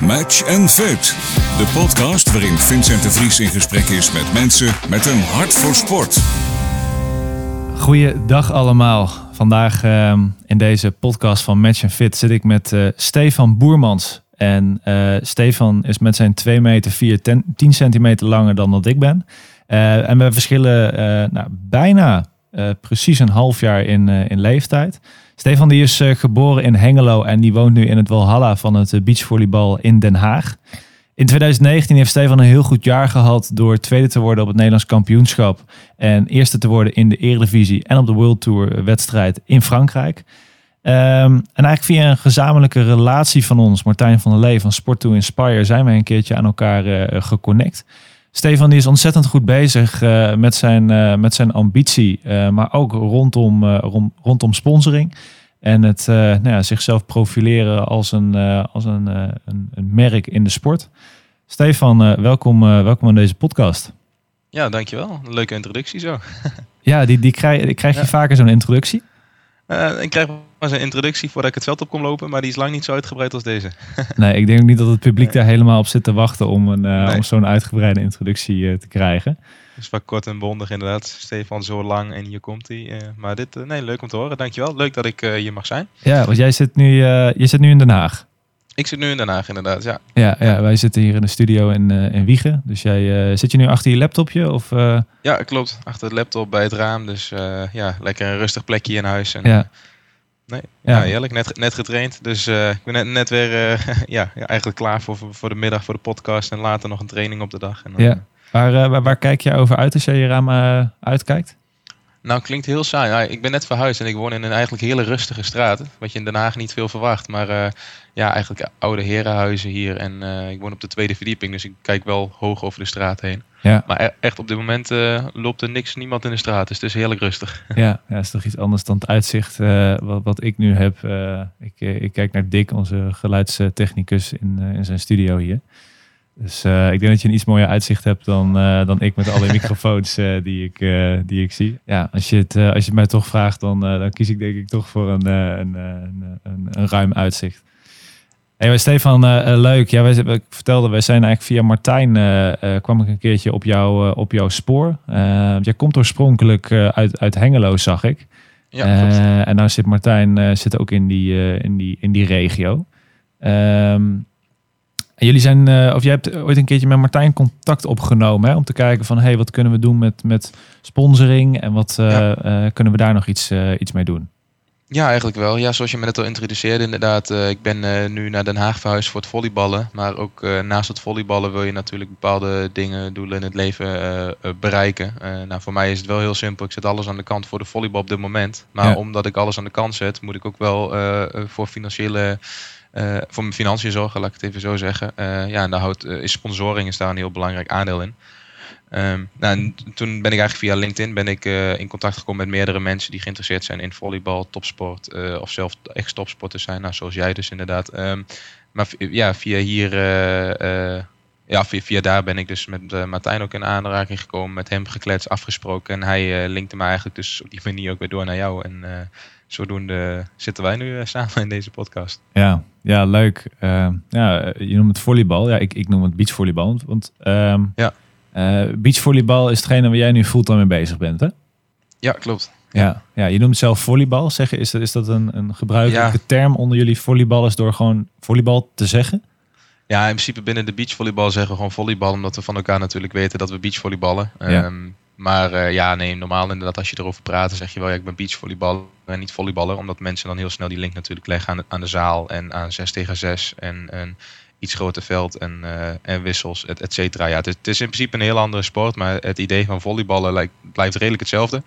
Match and Fit. De podcast waarin Vincent de Vries in gesprek is met mensen met een hart voor sport. Goeiedag allemaal. Vandaag ehm, in deze podcast van Match and Fit zit ik met eh, Stefan Boermans. En eh, Stefan is met zijn 2 meter 4, 10, 10 centimeter langer dan dat ik ben. Eh, en we verschillen nou, bijna precies een half jaar in, in leeftijd. Stefan die is eh, geboren in Hengelo en die woont nu in het Walhalla van het eh, beachvolleybal in Den Haag. In 2019 heeft Stefan een heel goed jaar gehad door tweede te worden op het Nederlands kampioenschap. En eerste te worden in de Eredivisie en op de World Tour wedstrijd in Frankrijk. Ehm, en eigenlijk via een gezamenlijke relatie van ons, Martijn van der Lee van Sport to Inspire, zijn wij een keertje aan elkaar eh, geconnect. Stefan die is ontzettend goed bezig eh, met, zijn, eh, met zijn ambitie, eh, maar ook rondom, rom- rondom sponsoring. En het nou ja, zichzelf profileren als, een, als een, een, een merk in de sport. Stefan, welkom, welkom aan deze podcast. Ja, dankjewel. Leuke introductie zo. Ja, die, die krijg, die krijg je Ja. vaker zo'n introductie. Eh, ik krijg eens een introductie voordat ik het veld op kom lopen, maar die is lang niet zo uitgebreid als deze. Nee, ik denk ook niet dat het publiek daar helemaal op zit te wachten om, een, eh, Nee. om zo'n uitgebreide introductie eh, te krijgen. Dus wat kort en bondig inderdaad. Stefan zo lang en hier komt hij. Maar dit, nee, leuk om te horen. Dankjewel. Leuk dat ik eh, hier mag zijn. Ja, want jij zit nu, je zit nu in Den Haag. Ik zit nu in Den Haag inderdaad, ja. Ja, ja wij zitten hier in de studio in, eh, in Wiegen. Dus jij, eh, zit je nu achter je laptopje? Of, eh, Ja, klopt. Achter het laptop bij het raam. Dus ja, lekker een rustig plekje in huis. En, Ja. nee, Ja. ja. heerlijk. Net, net getraind. Dus ik ben net, net weer ja, eigenlijk klaar voor, voor de middag, voor de podcast. En later nog een training op de dag. En dan, Ja. waar, waar, waar kijk jij over uit als jij je raam uitkijkt? Nou, klinkt heel saai. Ik ben net verhuisd en ik woon in een eigenlijk hele rustige straat. Wat je in Den Haag niet veel verwacht. Maar ja, eigenlijk oude herenhuizen hier. En eh, ik woon op de tweede verdieping, dus ik kijk wel hoog over de straat heen. Ja. Maar e- echt op dit moment eh, loopt er niks, niemand in de straat. Dus het is heerlijk rustig. Ja, ja, is toch iets anders dan het uitzicht eh, wat, wat ik nu heb. Ik, ik kijk naar Dick, onze geluidstechnicus in, in zijn studio hier. Dus ik denk dat je een iets mooier uitzicht hebt dan, dan ik met alle microfoons die, ik, die ik zie. Ja, als je het, als je het mij toch vraagt, dan, dan kies ik denk ik toch voor een, een, een, een, een ruim uitzicht. Hey, maar Stefan, eh, eh, leuk. Ja, wij, ik vertelde, wij zijn eigenlijk via Martijn, eh, kwam ik een keertje op, jou, op jouw spoor. Jij komt oorspronkelijk uit, uit Hengelo, zag ik. Ja, en nou zit Martijn zit ook in die, in die, in die regio. Ehm, en jullie zijn, of jij hebt ooit een keertje met Martijn contact opgenomen hè, om te kijken van, hey, wat kunnen we doen met, met sponsoring en wat Ja. kunnen we daar nog iets, iets mee doen? Ja, eigenlijk wel. Ja, zoals je me net al introduceerde, inderdaad. eh, ik ben eh, nu naar Den Haag verhuisd voor het volleyballen. Maar ook eh, naast het volleyballen wil je natuurlijk bepaalde dingen, doelen in het leven bereiken. Nou, voor mij is het wel heel simpel. Ik zet alles aan de kant voor de volleybal op dit moment. Maar Ja. omdat ik alles aan de kant zet, moet ik ook wel voor financiële... voor mijn financiën zorgen, laat ik het even zo zeggen. Ja, en daar houdt, is sponsoring is daar een heel belangrijk aandeel in. Ehm, nou, en toen ben ik eigenlijk via LinkedIn ben ik, eh, in contact gekomen met meerdere mensen die geïnteresseerd zijn in volleybal, topsport eh, of zelf echt topsporters zijn. Nou, zoals jij dus inderdaad. Ehm, maar ja, via hier, eh, ja, via, via daar ben ik dus met Martijn ook in aanraking gekomen, met hem gekletst, afgesproken. En hij linkte me eigenlijk dus op die manier ook weer door naar jou. En zodoende zitten wij nu samen in deze podcast. Ja, ja leuk. Eh, ja, je noemt het volleybal. Ja, ik, ik noem het beachvolleybal. Want- Want ehm, Ja. Eh, beachvolleybal is hetgene waar jij nu fulltime mee bezig bent, hè? Ja, klopt. Ja, ja, je noemt het zelf volleybal. Zeggen, is dat, is dat een, een gebruikelijke Ja. term onder jullie volleyballers door gewoon volleybal te zeggen? Ja, in principe binnen de beachvolleybal zeggen we gewoon volleybal, omdat we van elkaar natuurlijk weten dat we beachvolleyballen. Ja. Ehm, maar eh, ja, nee, normaal inderdaad als je erover praat, dan zeg je wel, ja, ik ben beachvolleyballer en niet volleyballer. Omdat mensen dan heel snel die link natuurlijk leggen aan de, aan de zaal en aan 6 tegen 6 en een iets groter veld en, eh, en wissels, et, et cetera. Ja, het is, het is in principe een heel andere sport, maar het idee van volleyballen lijkt, blijft redelijk hetzelfde.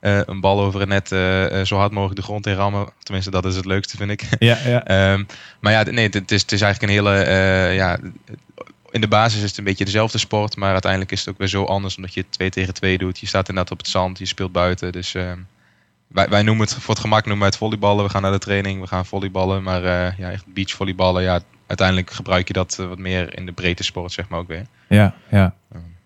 Eh, een bal over het net eh, zo hard mogelijk de grond in rammen. Tenminste, dat is het leukste, vind ik. Ja, ja. Ehm, maar ja, nee, het, het is, het is eigenlijk een hele. ja, in de basis is het een beetje dezelfde sport, maar uiteindelijk is het ook weer zo anders omdat je 2 tegen 2 doet. Je staat inderdaad op het zand, je speelt buiten. Dus ehm, wij, wij noemen het voor het gemak noemen wij het volleyballen. We gaan naar de training, we gaan volleyballen. Maar eh, ja, echt beachvolleyballen, ja, uiteindelijk gebruik je dat eh, wat meer in de breedte sport, zeg maar ook weer. ja, ja.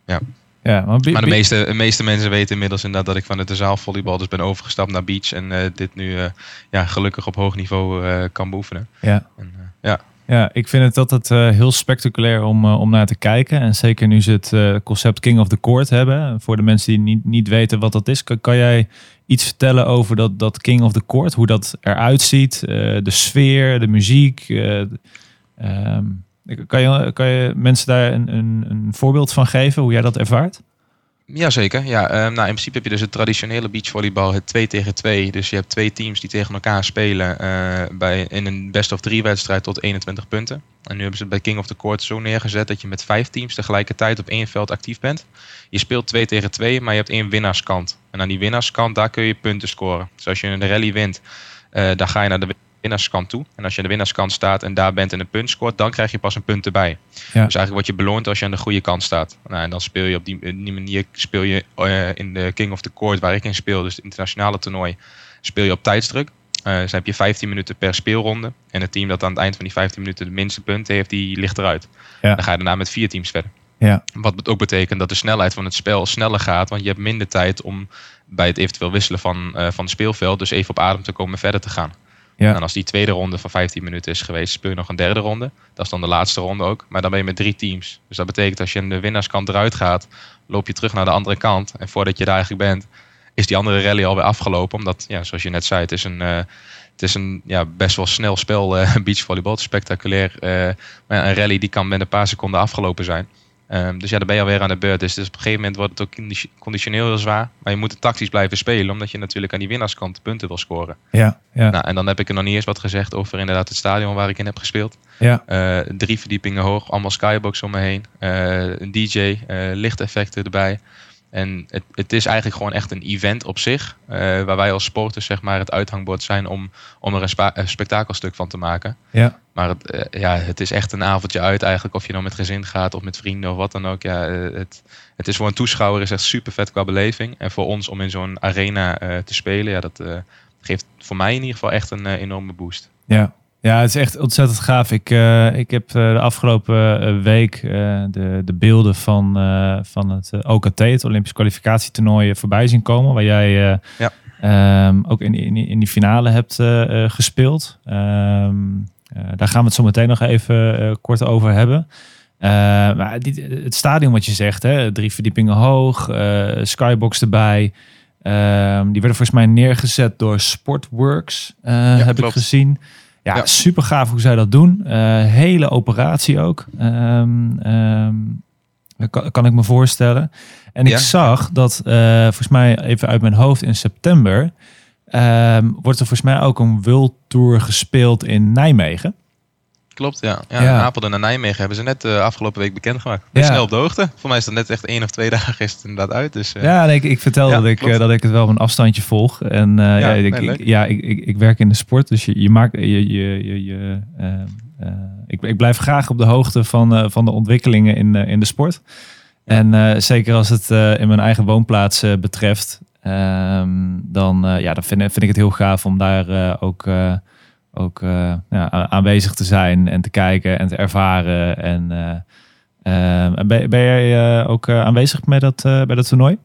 ja. ja maar de meeste, de meeste mensen weten inmiddels inderdaad dat ik van de zaal volleybal dus ben overgestapt naar beach. En eh, dit nu eh, ja, gelukkig op hoog niveau kan beoefenen. Ja. En, ja. Ja, ik vind het altijd heel spectaculair om, om naar te kijken. En zeker nu ze het concept King of the Court hebben. Voor de mensen die niet, niet weten wat dat is. Kan, kan jij iets vertellen over dat, dat King of the Court? Hoe dat eruit ziet? de sfeer, de muziek? Um, kan, je, kan je mensen daar een, een, een voorbeeld van geven? Hoe jij dat ervaart? Jazeker. Ja, um, nou, in principe heb je dus het traditionele beachvolleybal, het 2 tegen 2. Dus je hebt twee teams die tegen elkaar spelen uh, bij, in een best of 3 wedstrijd tot 21 punten. En nu hebben ze het bij King of the Court zo neergezet dat je met vijf teams tegelijkertijd op één veld actief bent. Je speelt 2 tegen 2, maar je hebt één winnaarskant. En aan die winnaarskant, daar kun je punten scoren. Dus als je een rally wint, uh, dan ga je naar de winnaarskant toe. En als je aan de winnaarskant staat en daar bent en een punt scoort, dan krijg je pas een punt erbij. Ja. Dus eigenlijk word je beloond als je aan de goede kant staat. Nou, en dan speel je op die, die manier speel je uh, in de King of the Court, waar ik in speel, dus het internationale toernooi, speel je op tijdsdruk. Uh, dus heb je 15 minuten per speelronde. En het team dat aan het eind van die 15 minuten de minste punten heeft, die ligt eruit. Ja. Dan ga je daarna met vier teams verder. Ja. Wat ook betekent dat de snelheid van het spel sneller gaat, want je hebt minder tijd om bij het eventueel wisselen van, uh, van het speelveld, dus even op adem te komen verder te gaan. En als die tweede ronde van 15 minuten is geweest, speel je nog een derde ronde. Dat is dan de laatste ronde ook. Maar dan ben je met drie teams. Dus dat betekent als je aan de winnaarskant eruit gaat, loop je terug naar de andere kant. En voordat je daar eigenlijk bent, is die andere rally alweer afgelopen. Omdat, ja, zoals je net zei, het is een, uh, het is een ja, best wel snel spel, uh, beachvolleybal. spectaculair. Uh, maar een rally die kan met een paar seconden afgelopen zijn. Um, dus ja, dan ben je alweer aan de beurt. Dus, dus op een gegeven moment wordt het ook conditioneel heel zwaar. Maar je moet het tactisch blijven spelen, omdat je natuurlijk aan die winnaarskant punten wil scoren. Ja, ja. Nou, en dan heb ik er nog niet eens wat gezegd over inderdaad het stadion waar ik in heb gespeeld. Ja. Uh, drie verdiepingen hoog, allemaal skybox om me heen. Uh, een DJ, uh, lichteffecten erbij. En het, het, is eigenlijk gewoon echt een event op zich. Uh, waar wij als sporters zeg maar, het uithangbord zijn om, om er een, spektakelstuk van te maken. Ja. Maar het, uh, ja, het is echt een avondje uit eigenlijk. Of je nou met gezin gaat of met vrienden of wat dan ook. Ja, uh, het, het is voor een toeschouwer is echt super vet qua beleving. En voor ons om in zo'n arena te spelen, ja, dat geeft voor mij in ieder geval echt een enorme boost. Ja, ja, het is echt ontzettend gaaf. Ik, uh, ik heb uh, de afgelopen uh, week de, de beelden van, van het OKT, het Olympisch kwalificatietoernooi, voorbij zien komen. Waar jij ja. um, ook in, in, in, die finale hebt gespeeld. Um, daar gaan we het zo meteen nog even kort over hebben. maar het stadion wat je zegt, hè, drie verdiepingen hoog, skybox erbij. Um, die werden volgens mij neergezet door Sportworks, ja, heb klopt. ik gezien. Ja, ja, super gaaf hoe zij dat doen. Uh, hele operatie ook. Um, um, kan, kan, ik me voorstellen. En ik ja. zag dat, uh, volgens mij even uit mijn hoofd in september, um, wordt er volgens mij ook een World Tour gespeeld in Nijmegen. Klopt, ja. ja, ja. Apeldoorn en Nijmegen hebben ze net uh, afgelopen week bekendgemaakt. Ja. Snel op de hoogte. Voor mij is dat net echt één of twee dagen is het inderdaad uit. Dus, uh... Ja, nee, ik, ik vertel dat, ik, uh, dat ik het wel op een afstandje volg. En ja, ja, ik, nee, ik, ja ik, ik, ik, werk in de sport, dus je, je maakt je, je, je, je ik, ik blijf graag op de hoogte van, van de ontwikkelingen in, in de sport. En zeker als het in mijn eigen woonplaats betreft, um, dan, ja, dan vind, vind ik het heel gaaf om daar ook ook ja, aanwezig te zijn en te kijken en te ervaren. En uh, uh, ben, ben jij ook aanwezig met dat, bij dat toernooi?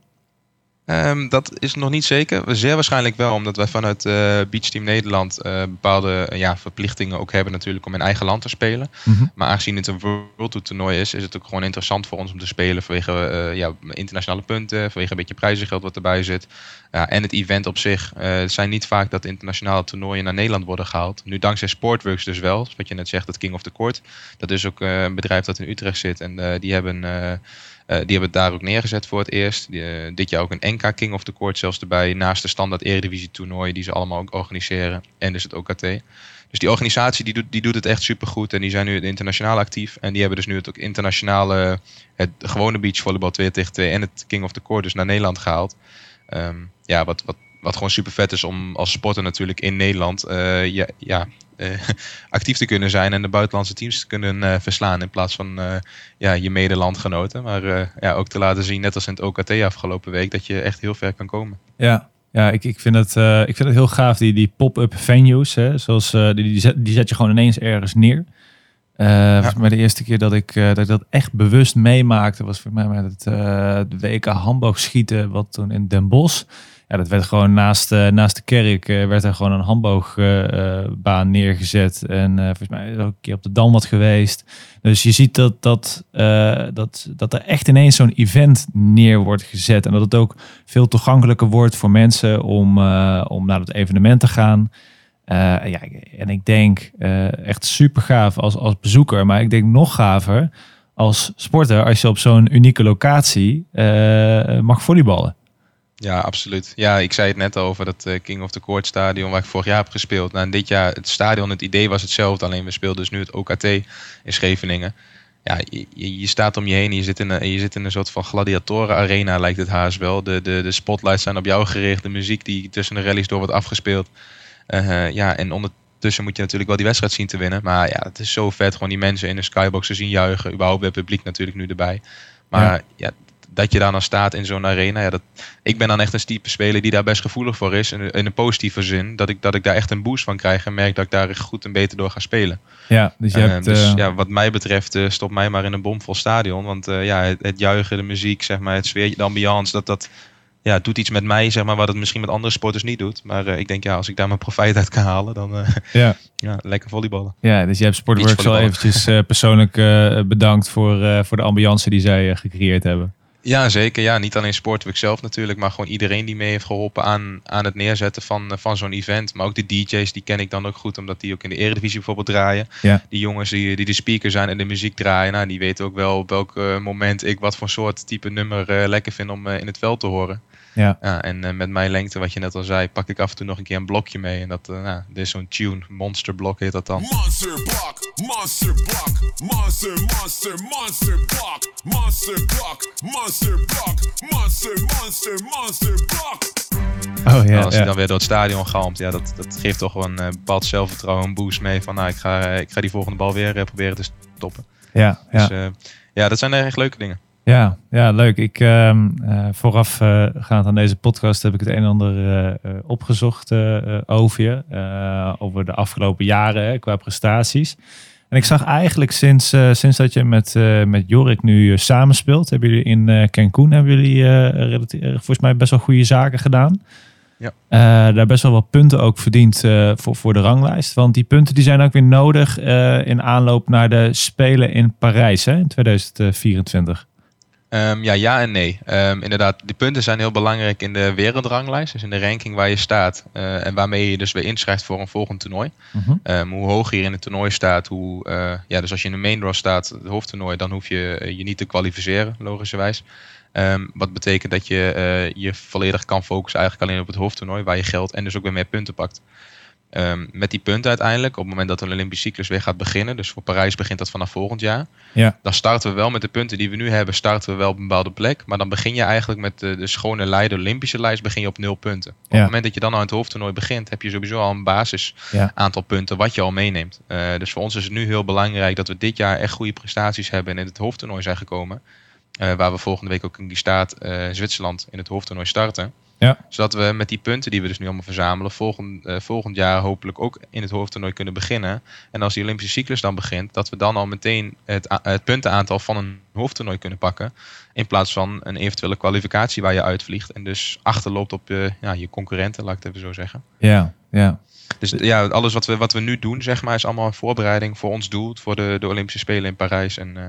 Um, dat is nog niet zeker. Zeer waarschijnlijk wel, omdat wij vanuit uh, Beach Team Nederland uh, bepaalde uh, ja, verplichtingen ook hebben natuurlijk om in eigen land te spelen. Mm -hmm. Maar aangezien het een World Tour toernooi is, is het ook gewoon interessant voor ons om te spelen vanwege ja, internationale punten, vanwege een beetje prijzengeld wat erbij zit. Ja, en het event op zich. het zijn niet vaak dat internationale toernooien naar Nederland worden gehaald. Nu dankzij Sportworks dus wel, wat je net zegt, het King of the Court. Dat is ook een bedrijf dat in Utrecht zit en die hebben... Uh, die hebben het daar ook neergezet voor het eerst. Uh, dit jaar ook een NK King of the Court zelfs erbij. Naast de standaard Eredivisie toernooien die ze allemaal ook organiseren. En dus het OKT. Dus die organisatie die doet, die doet het echt supergoed. En die zijn nu internationaal actief. En die hebben dus nu het ook internationale, het gewone beachvolleybal 2 tegen 2 en het King of the Court dus naar Nederland gehaald. Um, ja, wat, wat, wat gewoon super vet is om als sporter natuurlijk in Nederland uh, ja, ja, actief te kunnen zijn en de buitenlandse teams te kunnen uh, verslaan in plaats van uh, ja, je medelandgenoten. Maar ja, ook te laten zien, net als in het OKT afgelopen week, dat je echt heel ver kan komen. Ja, ja ik, ik, vind, het, ik vind het heel gaaf, die, die pop-up venues. Hè, zoals, die, die, zet, die zet je gewoon ineens ergens neer. Uh, ja. Maar de eerste keer dat ik, dat ik dat echt bewust meemaakte was voor mij met het WK handboogschieten, wat toen in Den Bosch. Ja, dat werd gewoon naast, uh, naast de kerk uh, werd er gewoon een handboogbaan neergezet. En volgens mij is ook een keer op de Dam wat geweest. Dus je ziet dat, dat, dat, dat er echt ineens zo'n event neer wordt gezet. En dat het ook veel toegankelijker wordt voor mensen om, om naar het evenement te gaan. ja, en ik denk echt super gaaf als, als bezoeker. Maar ik denk nog gaver als sporter als je op zo'n unieke locatie mag volleyballen. Ja, absoluut. Ja, ik zei het net over dat uh, King of the Court stadion waar ik vorig jaar heb gespeeld. Nou, dit jaar, het stadion, het idee was hetzelfde, alleen we speelden dus nu het OKT in Scheveningen. Ja, je, je staat om je heen en je zit in een, je zit in een soort van gladiatoren arena lijkt het haast wel. De, de, de spotlights zijn op jou gericht, de muziek die tussen de rallies door wordt afgespeeld. Uh, ja, en ondertussen moet je natuurlijk wel die wedstrijd zien te winnen. Maar ja, het is zo vet, gewoon die mensen in de skybox te zien juichen. Überhaupt het publiek natuurlijk nu erbij. Maar ja, ja dat je daar dan staat in zo'n arena. Ja, dat, ik ben dan echt een type speler die daar best gevoelig voor is. In, in een positieve zin. Dat ik, dat ik daar echt een boost van krijg. En merk dat ik daar goed en beter door ga spelen. Ja, dus, je uh, hebt, dus uh... ja, wat mij betreft uh, stop mij maar in een bomvol stadion. Want ja, het, het, juichen, de muziek, zeg maar, het sfeer, de ambiance. Dat, dat ja, doet iets met mij, zeg maar, wat het misschien met andere sporters niet doet. Maar ik denk, ja, als ik daar mijn profijt uit kan halen, dan ja. ja, lekker volleyballen. Ja, dus je hebt Sportworks al eventjes persoonlijk bedankt voor, voor de ambiance die zij gecreëerd hebben. Ja, zeker. Ja, niet alleen Sportweek zelf natuurlijk, maar gewoon iedereen die mee heeft geholpen aan, aan het neerzetten van, van zo'n event. Maar ook de DJ's, die ken ik dan ook goed, omdat die ook in de Eredivisie bijvoorbeeld draaien. Ja. Die jongens die, die de speaker zijn en de muziek draaien, nou, die weten ook wel op welk uh, moment ik wat voor soort type nummer uh, lekker vind om uh, in het veld te horen. Ja. ja en met mijn lengte, wat je net al zei, pak ik af en toe nog een keer een blokje mee. En dat nou, dit is zo'n tune, Monster Block heet dat dan. Monster Block, Monster Block, Monster, Monster, Monster Block, Monster Block, Monster Block, Monster, Monster, Monster Block. Oh ja. Als hij ja. dan weer door het stadion galmt, ja, dat, dat geeft toch wel een uh, bepaald zelfvertrouwen, een boost mee. Van nou, ik ga, ik ga die volgende bal weer uh, proberen te stoppen. Ja, dus, ja. Uh, ja, dat zijn echt leuke dingen. Ja, ja leuk. Ik, uh, vooraf uh, gaand aan deze podcast heb ik het een en ander uh, opgezocht over je. over de afgelopen jaren hè, qua prestaties. En ik zag eigenlijk sinds, sinds dat je met, met Jorik nu samenspeelt, hebben jullie in Cancun hebben jullie volgens mij best wel goede zaken gedaan. Ja. daar best wel wat punten ook verdiend voor, voor de ranglijst. Want die punten die zijn ook weer nodig in aanloop naar de Spelen in Parijs hè, in 2024. Um, ja, ja en nee. Um, inderdaad, die punten zijn heel belangrijk in de wereldranglijst. Dus in de ranking waar je staat. Uh, en waarmee je dus weer inschrijft voor een volgend toernooi. -huh. um, hoe hoger je in het toernooi staat, hoe... Uh, ja, dus als je in de main draw staat, het hoofdtoernooi, dan hoef je uh, je niet te kwalificeren, logischerwijs. wat betekent dat je je volledig kan focussen eigenlijk alleen op het hoofdtoernooi, waar je geld en dus ook weer meer punten pakt. Um, met die punten uiteindelijk, op het moment dat de Olympische cyclus weer gaat beginnen, dus voor Parijs begint dat vanaf volgend jaar, ja. dan starten we wel met de punten die we nu hebben, starten we wel op een bepaalde plek, maar dan begin je eigenlijk met de, de schone lijn, de Olympische lijst, begin je op nul punten. Op ja. het moment dat je dan aan het hoofdtoernooi begint, heb je sowieso al een basis ja. aantal punten wat je al meeneemt. Uh, dus voor ons is het nu heel belangrijk dat we dit jaar echt goede prestaties hebben en in het hoofdtoernooi zijn gekomen. Uh, waar we volgende week ook in die staat uh, Zwitserland in het hoofdtoernooi starten. Ja. Zodat we met die punten die we dus nu allemaal verzamelen, volgend, uh, volgend jaar hopelijk ook in het hoofdtoernooi kunnen beginnen. En als die Olympische cyclus dan begint, dat we dan al meteen het, het puntenaantal van een hoofdtoernooi kunnen pakken. In plaats van een eventuele kwalificatie waar je uitvliegt. En dus achterloopt op je, ja, je concurrenten, laat ik het even zo zeggen. Ja, ja. Dus ja, alles wat we, wat we nu doen, zeg maar, is allemaal een voorbereiding voor ons doel, voor de, de Olympische Spelen in Parijs. En uh,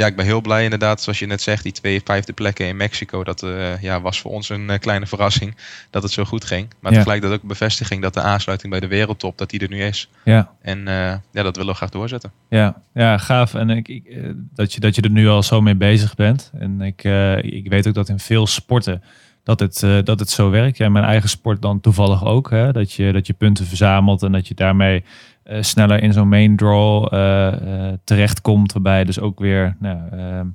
ja, ik ben heel blij inderdaad, zoals je net zegt, die twee vijfde plekken in Mexico. Dat uh, ja, was voor ons een uh, kleine verrassing dat het zo goed ging. Maar Ja. tegelijk dat ook een bevestiging dat de aansluiting bij de wereldtop, dat die er nu is. Ja, En uh, ja, dat willen we graag doorzetten. ja, ja, gaaf. En ik, ik, eh, dat, je, dat je er nu al zo mee bezig bent. En ik, eh, ik weet ook dat in veel sporten dat het, eh, dat het zo werkt. Ja, mijn eigen sport dan toevallig ook. Hè? Dat, je, dat je punten verzamelt en dat je daarmee eh, sneller in zo'n main draw eh, eh, terechtkomt. Waarbij dus ook weer nou, ehm,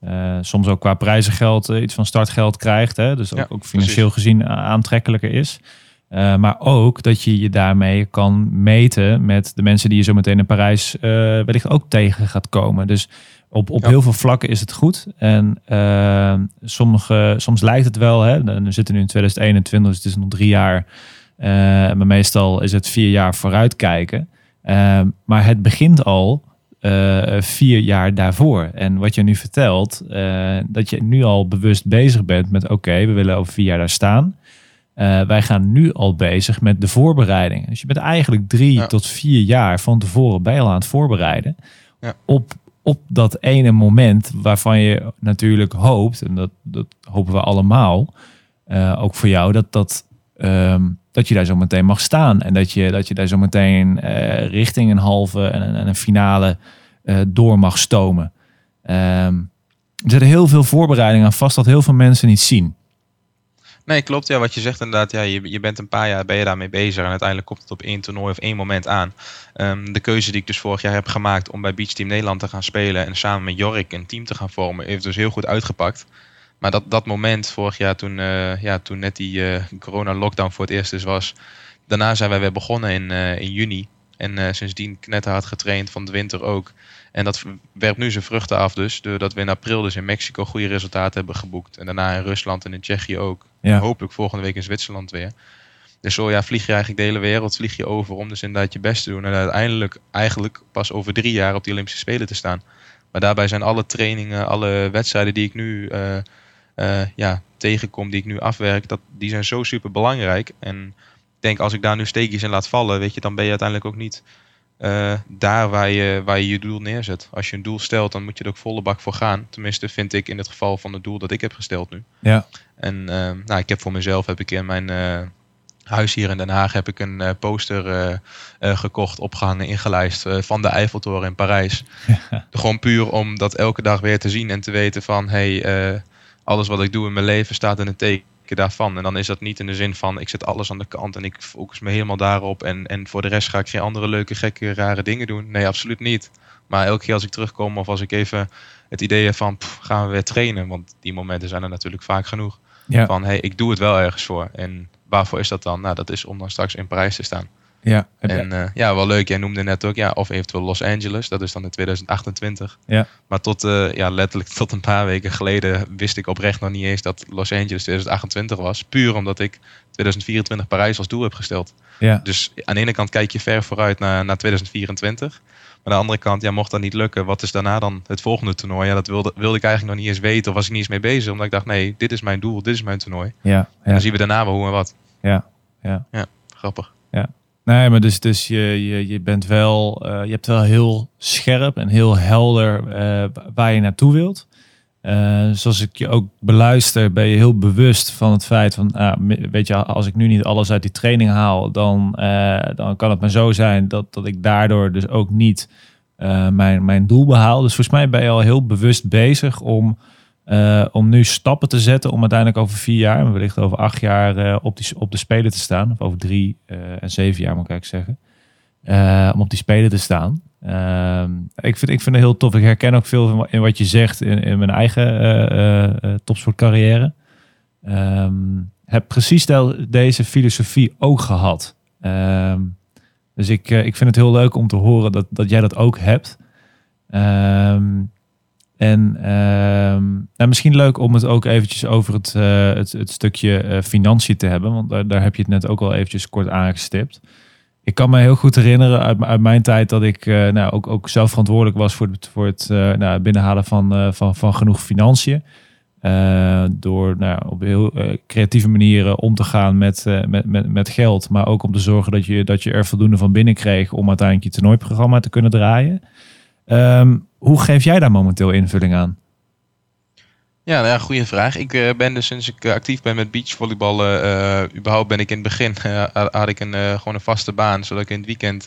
eh, soms ook qua prijzengeld eh, iets van startgeld krijgt. Hè? Dus ook, Ja, ook financieel gezien aantrekkelijker is. Eh, maar ook dat je je daarmee kan meten met de mensen die je zo meteen in Parijs eh, wellicht ook tegen gaat komen. Dus op, op Ja. heel veel vlakken is het goed. En eh, sommige, soms lijkt het wel, hè, we zitten nu in 2021, dus het is nog drie jaar. Eh, maar meestal is het vier jaar vooruitkijken. Eh, maar het begint al eh, vier jaar daarvoor. En wat je nu vertelt, eh, dat je nu al bewust bezig bent met oké, we willen over vier jaar daar staan. Eh, wij gaan nu al bezig met de voorbereiding. Dus je bent eigenlijk drie Ja. tot vier jaar van tevoren je al aan het voorbereiden. Ja. Op, op dat ene moment waarvan je natuurlijk hoopt, en dat, dat hopen we allemaal, ook voor jou, dat, dat, ehm, dat je daar zo meteen mag staan. En dat je, dat je daar zo meteen eh, richting een halve en een, en een finale eh, door mag stomen. Ehm, er zitten heel veel voorbereidingen aan vast dat heel veel mensen niet zien. Nee, klopt. Ja, wat je zegt inderdaad. Ja, je, je bent een paar jaar ben je daarmee bezig. En uiteindelijk komt het op één toernooi of één moment aan. Ehm, de keuze die ik dus vorig jaar heb gemaakt om bij Beach Team Nederland te gaan spelen. En samen met Jorik een team te gaan vormen. Heeft dus heel goed uitgepakt. Maar dat, dat moment vorig jaar toen, eh, ja, toen net die eh, corona-lockdown voor het eerst dus was. Daarna zijn wij weer begonnen in, eh, in juni. En sindsdien knetterhard getraind, van de winter ook. En dat werpt nu zijn vruchten af dus. Doordat we in april dus in Mexico goede resultaten hebben geboekt. En daarna in Rusland en in Tsjechië ook. Ja. Hopelijk volgende week in Zwitserland weer. Dus zo ja, vlieg je eigenlijk de hele wereld vlieg je over om dus inderdaad je best te doen. En uiteindelijk eigenlijk pas over drie jaar op die Olympische Spelen te staan. Maar daarbij zijn alle trainingen, alle wedstrijden die ik nu ja, tegenkom, die ik nu afwerk, dat, die zijn zo super belangrijk. En ik denk als ik daar nu steekjes in laat vallen, weet je, dan ben je uiteindelijk ook niet eh, daar waar je, waar je je doel neerzet. Als je een doel stelt, dan moet je er ook volle bak voor gaan. Tenminste, vind ik in het geval van het doel dat ik heb gesteld nu. Ja. En eh, nou, ik heb voor mezelf heb ik in mijn eh, huis hier in Den Haag heb ik een eh, poster eh, eh, gekocht, opgehangen, ingelijst eh, van de Eiffeltoren in Parijs. Gewoon puur om dat elke dag weer te zien en te weten van hey, eh, alles wat ik doe in mijn leven staat in een teken daarvan. En dan is dat niet in de zin van ik zet alles aan de kant en ik focus me helemaal daarop. En, en voor de rest ga ik geen andere leuke, gekke, rare dingen doen. Nee, absoluut niet. Maar elke keer als ik terugkom of als ik even het idee heb van pff, gaan we weer trainen. Want die momenten zijn er natuurlijk vaak genoeg Ja. van hey, ik doe het wel ergens voor. En waarvoor is dat dan? Nou, dat is om dan straks in Parijs te staan. Ja. En eh, ja, wel leuk. Jij noemde net ook, ja, of eventueel Los Angeles. Dat is dan in 2028. Ja. Maar tot, eh, ja, letterlijk tot een paar weken geleden wist ik oprecht nog niet eens dat Los Angeles 2028 was. Puur omdat ik 2024 Parijs als doel heb gesteld. ja. Dus aan de ene kant kijk je ver vooruit naar, naar 2024. Maar aan de andere kant, ja, mocht dat niet lukken, wat is daarna dan het volgende toernooi? Ja, dat wilde, wilde ik eigenlijk nog niet eens weten of was ik niet eens mee bezig. Omdat ik dacht, nee, dit is mijn doel, dit is mijn toernooi. ja. En ja. dan zien we daarna wel hoe en wat. Ja. Ja. Grappig. Nee, maar dus, dus je, je, je bent wel, eh, je hebt wel heel scherp en heel helder eh, waar je naartoe wilt. Eh, zoals ik je ook beluister, ben je heel bewust van het feit van, ah, weet je, als ik nu niet alles uit die training haal, dan, dan kan het maar zo zijn dat, dat ik daardoor dus ook niet mijn, mijn doel behaal. Dus volgens mij ben je al heel bewust bezig om, eh, om nu stappen te zetten om uiteindelijk over vier jaar, en wellicht over acht jaar, eh, op, op de Spelen te staan. Of over drie eh, en zeven jaar moet ik eigenlijk zeggen. Om op die Spelen te staan. Ehm, ik, vind, ik vind het heel tof. Ik herken ook veel in wat je zegt in, mijn eigen topsportcarrière. Ehm, heb precies deze filosofie ook gehad. Ehm, dus ik, ik vind het heel leuk om te horen dat, dat jij dat ook hebt. Ehm, en ehm, nou, misschien leuk om het ook eventjes over het, eh, het, het stukje eh, financiën te hebben. Want daar, daar heb je het net ook al eventjes kort aangestipt. Ik kan me heel goed herinneren uit, uit mijn tijd dat ik eh, nou, ook, ook zelf verantwoordelijk was voor het, voor het nou, binnenhalen van, van, van genoeg financiën. Door nou, op heel creatieve manieren om te gaan met, met, met, met geld. Maar ook om te zorgen dat je, dat je er voldoende van binnen kreeg om uiteindelijk je toernooiprogramma te kunnen draaien. Ehm, hoe geef jij daar momenteel invulling aan? Ja, nou ja, goede vraag. Ik eh, ben dus sinds ik eh, actief ben met beachvolleyballen, eh überhaupt ben ik in het begin, had ik een, gewoon een vaste baan, zodat ik in het weekend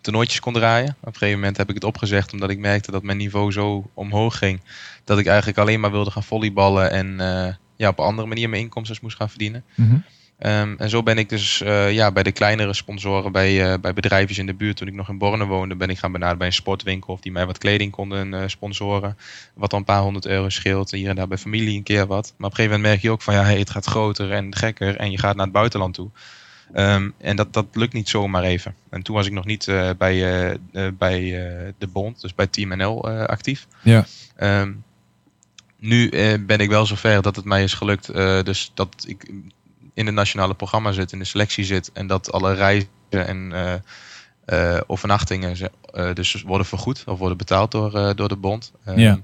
toernooitjes kon draaien. Op een gegeven moment heb ik het opgezegd, omdat ik merkte dat mijn niveau zo omhoog ging, dat ik eigenlijk alleen maar wilde gaan volleyballen en ja, op een andere manier mijn inkomsten moest gaan verdienen. Ehm, en zo ben ik dus eh, ja, bij de kleinere sponsoren, bij, eh, bij bedrijfjes in de buurt, toen ik nog in Borne woonde, ben ik gaan benaderen bij een sportwinkel of die mij wat kleding konden eh, sponsoren. Wat dan een paar honderd euro scheelt. Hier en daar bij familie een keer wat. Maar op een gegeven moment merk je ook van ja, hey, het gaat groter en gekker en je gaat naar het buitenland toe. Ehm, en dat, dat lukt niet zomaar even. En toen was ik nog niet bij, bij de bond, dus bij Team NL actief. Ja. Ehm, nu ben ik wel zover dat het mij is gelukt. dus dat ik in het nationale programma zit, in de selectie zit. En dat alle reizen en eh, overnachtingen eh, dus worden vergoed of worden betaald door, door de bond. Ehm, Ja.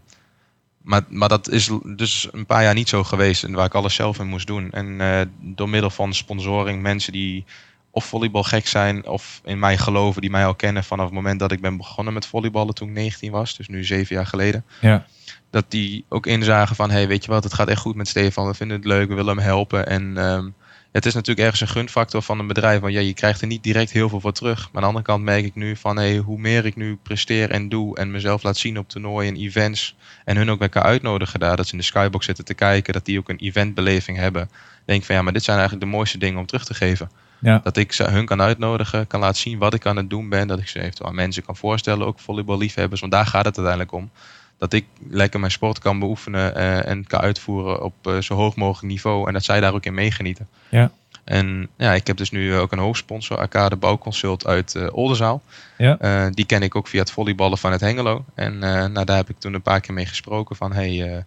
maar, maar dat is dus een paar jaar niet zo geweest. En waar ik alles zelf in moest doen. En uh, door middel van sponsoring, mensen die of volleybal gek zijn of in mij geloven, die mij al kennen vanaf het moment dat ik ben begonnen met volleyballen toen ik 19 was, dus nu zeven jaar geleden. Ja. Dat die ook inzagen van, hey, weet je wat, het gaat echt goed met Stefan, we vinden het leuk, we willen hem helpen. En um, het is natuurlijk ergens een gunfactor van een bedrijf, want ja, je krijgt er niet direct heel veel voor terug. Maar aan de andere kant merk ik nu van, hey, hoe meer ik nu presteer en doe en mezelf laat zien op toernooien en events en hun ook lekker uitnodigen daar, dat ze in de skybox zitten te kijken, dat die ook een eventbeleving hebben, denk van ja, maar dit zijn eigenlijk de mooiste dingen om terug te geven. Ja. Dat ik ze, hun kan uitnodigen, kan laten zien wat ik aan het doen ben. Dat ik ze eventueel aan mensen kan voorstellen, ook volleyballiefhebbers. Want daar gaat het uiteindelijk om. Dat ik lekker mijn sport kan beoefenen uh, en kan uitvoeren op uh, zo hoog mogelijk niveau. En dat zij daar ook in meegenieten. Ja. En ja, ik heb dus nu ook een hoofdsponsor, Arcade Bouwconsult uit uh, Oldenzaal. Ja. die ken ik ook via het volleyballen van het Hengelo. En nou, daar heb ik toen een paar keer mee gesproken van... Hey,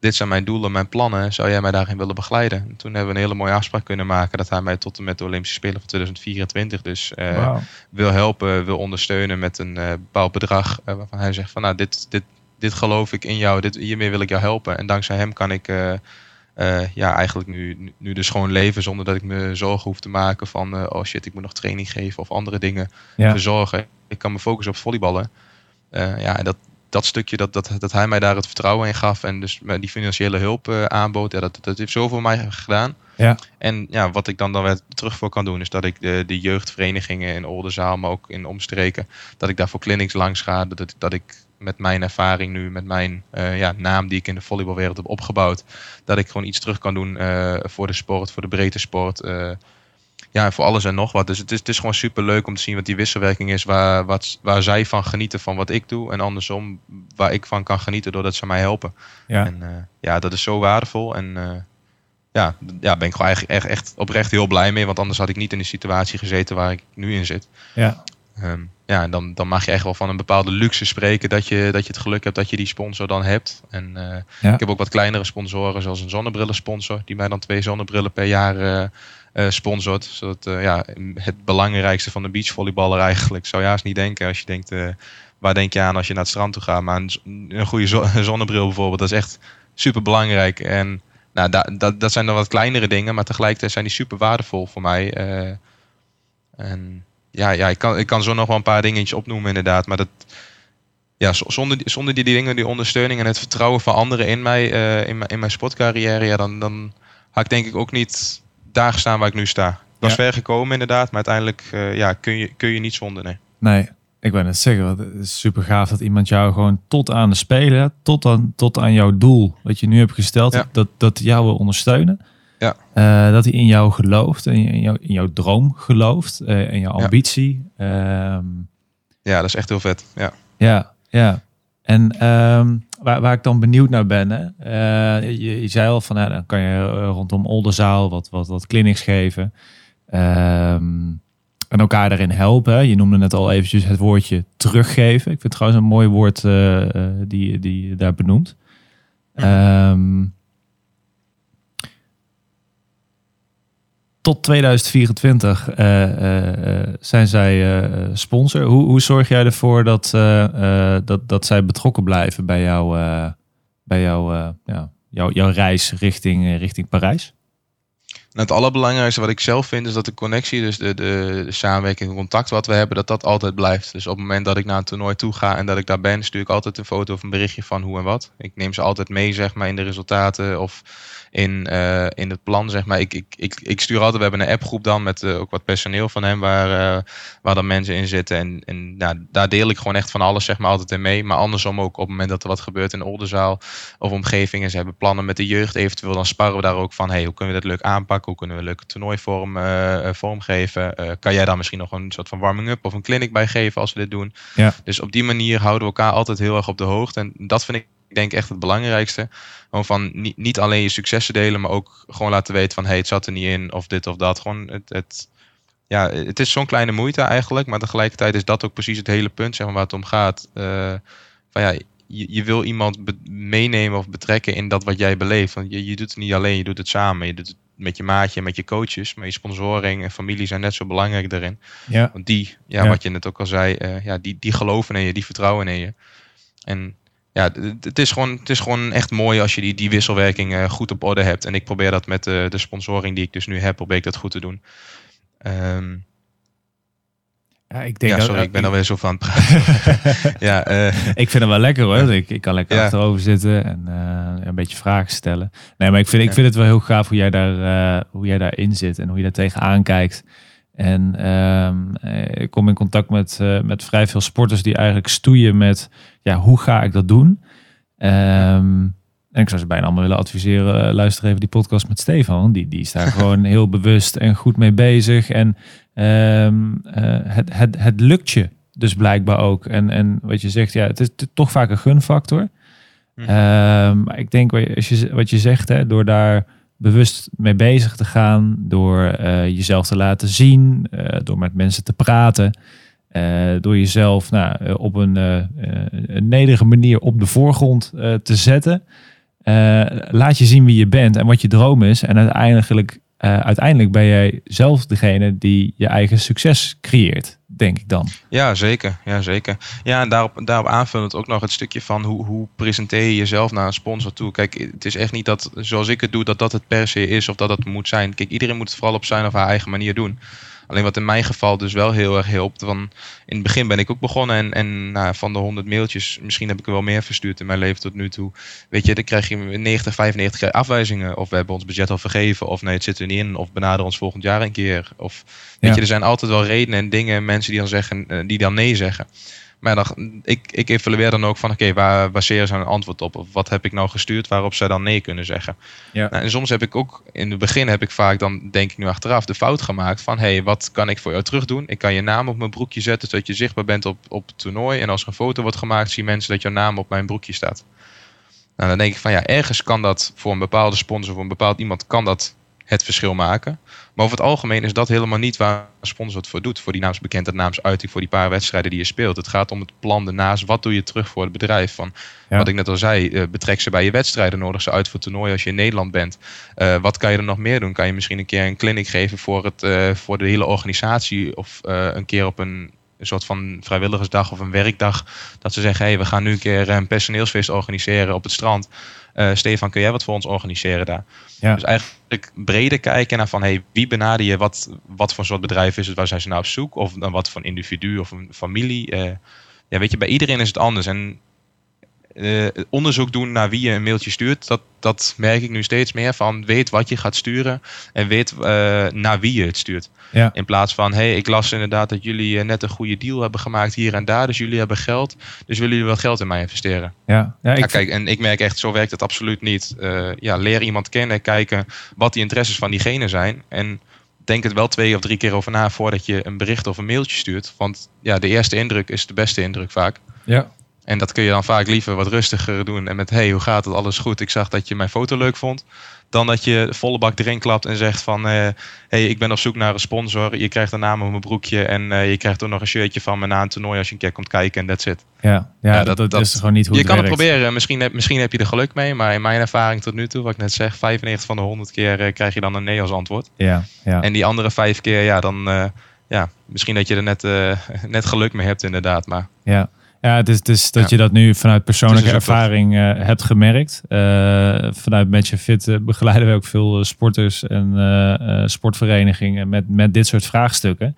dit zijn mijn doelen, mijn plannen. Zou jij mij daarin willen begeleiden? En toen hebben we een hele mooie afspraak kunnen maken dat hij mij tot en met de Olympische Spelen van 2024 dus wil helpen, wil ondersteunen met een bepaald bedrag. Waarvan hij zegt van nou, dit, dit, dit geloof ik in jou, dit, hiermee wil ik jou helpen. En dankzij hem kan ik ja, eigenlijk nu, nu dus gewoon leven zonder dat ik me zorgen hoef te maken van oh shit, ik moet nog training geven of andere dingen Ja. verzorgen. Ik kan me focussen op volleyballen. ja, en dat, dat stukje dat, dat, dat hij mij daar het vertrouwen in gaf en dus die financiële hulp aanbood, ja, dat, dat heeft zoveel voor mij gedaan. Ja. En ja, wat ik dan, dan weer terug voor kan doen, is dat ik de, de jeugdverenigingen in Oldenzaal, maar ook in omstreken, dat ik daar voor clinics langs ga, dat, dat ik met mijn ervaring nu, met mijn uh, ja, naam die ik in de volleybalwereld heb opgebouwd, dat ik gewoon iets terug kan doen uh, voor de sport, voor de breedte sport ja, voor alles en nog wat. Dus het is, het is gewoon super leuk om te zien wat die wisselwerking is. Waar, wat, waar zij van genieten van wat ik doe. En andersom, waar ik van kan genieten doordat ze mij helpen. Ja. En ja, dat is zo waardevol. En ja, ja, ben ik gewoon eigenlijk echt, echt oprecht heel blij mee. Want anders had ik niet in de situatie gezeten waar ik nu in zit. Ja. Um, ja, en dan, dan mag je echt wel van een bepaalde luxe spreken dat je, dat je het geluk hebt dat je die sponsor dan hebt. En uh, Ja. ik heb ook wat kleinere sponsoren, zoals een zonnebrillensponsor, die mij dan twee zonnebrillen per jaar uh, uh, sponsort. Zodat ja, het belangrijkste van de beachvolleyballer eigenlijk, zou je haast niet denken als je denkt, waar denk je aan als je naar het strand toe gaat. Maar een, een goede zo zonnebril bijvoorbeeld, dat is echt super belangrijk. En nou, da, dat, dat zijn dan wat kleinere dingen, maar tegelijkertijd zijn die super waardevol voor mij. en ja, ja ik, kan, ik kan zo nog wel een paar dingetjes opnoemen inderdaad, maar dat ja, zonder, zonder die dingen, die ondersteuning en het vertrouwen van anderen in mij, uh, in, mijn, in mijn sportcarrière, ja, dan, dan had ik denk ik ook niet daar gestaan waar ik nu sta. Ik was Ja. ver gekomen inderdaad, maar uiteindelijk uh, ja, kun, je, kun je niet zonder. Nee. Nee, ik ben het zeggen. Het is super gaaf dat iemand jou gewoon tot aan de spelen, tot aan, tot aan jouw doel wat je nu hebt gesteld, Ja. dat, dat jou wil ondersteunen. Ja. Eh, dat hij in jou gelooft, in, in, jou, in jouw droom gelooft, uh, in jouw Ja. ambitie. Ehm, Ja, dat is echt heel vet. Ja. Ja, ja. En ehm, waar, waar ik dan benieuwd naar ben, hè? eh, je, je zei al van, nou, dan kan je eh, rondom Oldenzaal wat, wat, wat clinics geven. Ehm, en elkaar daarin helpen. Je noemde net al eventjes het woordje teruggeven. Ik vind het trouwens een mooi woord eh, eh, die, die je daar benoemt. Ehm, tot 2024 eh, eh, eh, zijn zij sponsor. Hoe, hoe zorg jij ervoor dat, dat, dat zij betrokken blijven bij, jou, bij jou, ja, jou, jouw reis richting, richting Parijs? Nou, het allerbelangrijkste wat ik zelf vind is dat de connectie, dus de, de, de samenwerking en contact wat we hebben, dat dat altijd blijft. Dus op het moment dat ik naar een toernooi toe ga en dat ik daar ben, stuur ik altijd een foto of een berichtje van hoe en wat. Ik neem ze altijd mee, zeg maar, in de resultaten of in, uh, in het plan, zeg maar. Ik, ik, ik, ik stuur altijd, we hebben een appgroep dan met uh, ook wat personeel van hem waar, uh, waar dan mensen in zitten. En, en nou, daar deel ik gewoon echt van alles, zeg maar, altijd in mee. Maar andersom ook op het moment dat er wat gebeurt in de Oldenzaal of omgevingen. Ze hebben plannen met de jeugd eventueel, dan sparren we daar ook van, hey, hoe kunnen we dat leuk aanpakken? Hoe kunnen we een leuke toernooivorm vormgeven? Kan jij daar misschien nog een soort van warming-up of een clinic bij geven als we dit doen? Ja. Dus op die manier houden we elkaar altijd heel erg op de hoogte. En dat vind ik denk echt het belangrijkste. Gewoon van niet, niet alleen je successen delen, maar ook gewoon laten weten van hey, het zat er niet in of dit of dat. Gewoon het, het ja, het is zo'n kleine moeite eigenlijk, maar tegelijkertijd is dat ook precies het hele punt zeg maar, waar het om gaat. Uh, van ja, je, je wil iemand meenemen of betrekken in dat wat jij beleeft. Want je, je doet het niet alleen, je doet het samen. Je doet het met je maatje, met je coaches, maar je sponsoring en familie zijn net zo belangrijk daarin. Ja. Want die, ja, Ja. wat je net ook al zei, uh, ja, die, die geloven in je, die vertrouwen in je. En ja, het- is, gewoon, het is gewoon echt mooi als je die, die wisselwerking eh, goed op orde hebt. En ik probeer dat met de, de sponsoring die ik dus nu heb, probeer ik dat goed te doen. Ehm, Ja, ik denk ja, dat- sorry, ik ben alweer zo van ja, eh, Ik vind het wel lekker hoor. Ik, ik kan lekker Ja. achterover zitten en eh, een beetje vragen stellen. Nee, maar ik vind, ik vind het wel heel gaaf hoe jij, daar, eh, hoe jij daarin zit en hoe je daar tegenaan kijkt. En ehm, eh, ik kom in contact met, eh, met vrij veel sporters die eigenlijk stoeien met ja, hoe ga ik dat doen? Ehm, en ik zou ze bijna allemaal willen adviseren, eh, luister even die podcast met Stefan. Die, die is daar gewoon heel bewust en goed mee bezig. En ehm, eh, het, het, het lukt je dus blijkbaar ook. En, en wat je zegt, ja, het is toch vaak een gunfactor. Mhm. Maar ik denk wat je, wat je zegt, hè, door daar bewust mee bezig te gaan, door eh, jezelf te laten zien, eh, door met mensen te praten, eh, door jezelf nou, op een, een nederige manier op de voorgrond te zetten. Laat je zien wie je bent en wat je droom is. En uiteindelijk, eh, uiteindelijk ben jij zelf degene die je eigen succes creëert, denk ik dan. Ja, zeker. Ja, zeker. Ja, en daarop, daarop aanvullend ook nog het stukje van hoe, hoe presenteer je jezelf naar een sponsor toe. Kijk, het is echt niet dat zoals ik het doe, dat dat het per se is of dat dat moet zijn. Kijk, iedereen moet het vooral op zijn of haar eigen manier doen. Alleen wat in mijn geval dus wel heel erg helpt. Van, in het begin ben ik ook begonnen en, en nou, van de 100 mailtjes, misschien heb ik er wel meer verstuurd in mijn leven tot nu toe. Weet je, dan krijg je 90, 95 keer afwijzingen. Of we hebben ons budget al vergeven. Of nee, het zit er niet in. Of benader ons volgend jaar een keer. Of weet Ja. je, er zijn altijd wel redenen en dingen, mensen die dan zeggen, eh, die dan nee zeggen. Maar dan, ik, ik evalueer dan ook van, oké, waar baseren ze een antwoord op? Of wat heb ik nou gestuurd waarop zij dan nee kunnen zeggen? Ja. Nou, en soms heb ik ook, in het begin heb ik vaak dan, denk ik nu achteraf, de fout gemaakt van, hé, hey, wat kan ik voor jou terug doen? Ik kan je naam op mijn broekje zetten, zodat je zichtbaar bent op, op het toernooi. En als er een foto wordt gemaakt, zien mensen dat jouw naam op mijn broekje staat. Nou, dan denk ik van, ja, ergens kan dat voor een bepaalde sponsor, voor een bepaald iemand, kan dat het verschil maken. Maar over het algemeen is dat helemaal niet waar een sponsor het voor doet. Voor die naamsbekendheid, naamsuiting, voor die paar wedstrijden die je speelt. Het gaat om het plan ernaast. Wat doe je terug voor het bedrijf? Van, Ja. Wat ik net al zei, eh, betrek ze bij je wedstrijden. Nodig ze uit voor toernooien als je in Nederland bent. Eh, wat kan je er nog meer doen? Kan je misschien een keer een clinic geven voor, het, eh, voor de hele organisatie? Of een keer op een, een soort van vrijwilligersdag of een werkdag. Dat ze zeggen, hey, we gaan nu een keer een personeelsfeest organiseren op het strand. Eh, Stefan, kun jij wat voor ons organiseren daar? Ja. Dus eigenlijk breder kijken naar van hey, wie benader je, wat, wat voor soort bedrijf is het, waar zijn ze nou op zoek? Of dan wat voor individu of een familie. eh. ja, weet je, bij iedereen is het anders. En eh, onderzoek doen naar wie je een mailtje stuurt, dat, dat merk ik nu steeds meer van weet wat je gaat sturen en weet eh, naar wie je het stuurt. Ja. In plaats van, hé, hey, ik las inderdaad dat jullie eh, net een goede deal hebben gemaakt hier en daar, dus jullie hebben geld, dus willen jullie wat geld in mij investeren? Ja, ja, ik Ja, kijk, en ik merk echt, zo werkt het absoluut niet. Ja, leer iemand kennen, kijken wat die interesses van diegene zijn. En denk het wel twee of drie keer over na voordat je een bericht of een mailtje stuurt. Want ja, de eerste indruk is de beste indruk vaak. ja. En dat kun je dan vaak liever wat rustiger doen. En met, hey, hoe gaat het? Alles goed? Ik zag dat je mijn foto leuk vond. Dan dat je volle bak erin klapt en zegt van... eh hey, ik ben op zoek naar een sponsor. Je krijgt een naam op mijn broekje. En eh, je krijgt ook nog een shirtje van me na een toernooi als je een keer komt kijken. En that's it. Ja, ja, Ja, dat, dat- dat, is gewoon niet hoe je het kan het proberen. Misschien heb, misschien heb je er geluk mee. Maar in mijn ervaring tot nu toe, wat ik net zeg... 95 van de 100 keer eh, krijg je dan een nee als antwoord. Ja, ja. En die andere vijf keer, ja, dan... ja, misschien dat je er net, net geluk mee hebt inderdaad. Maar Ja, ja het is, het is dat Ja. je dat nu vanuit persoonlijke ervaring eh, hebt gemerkt. Eh, vanuit Match Fit eh, begeleiden we ook veel sporters en sportverenigingen met, met dit soort vraagstukken.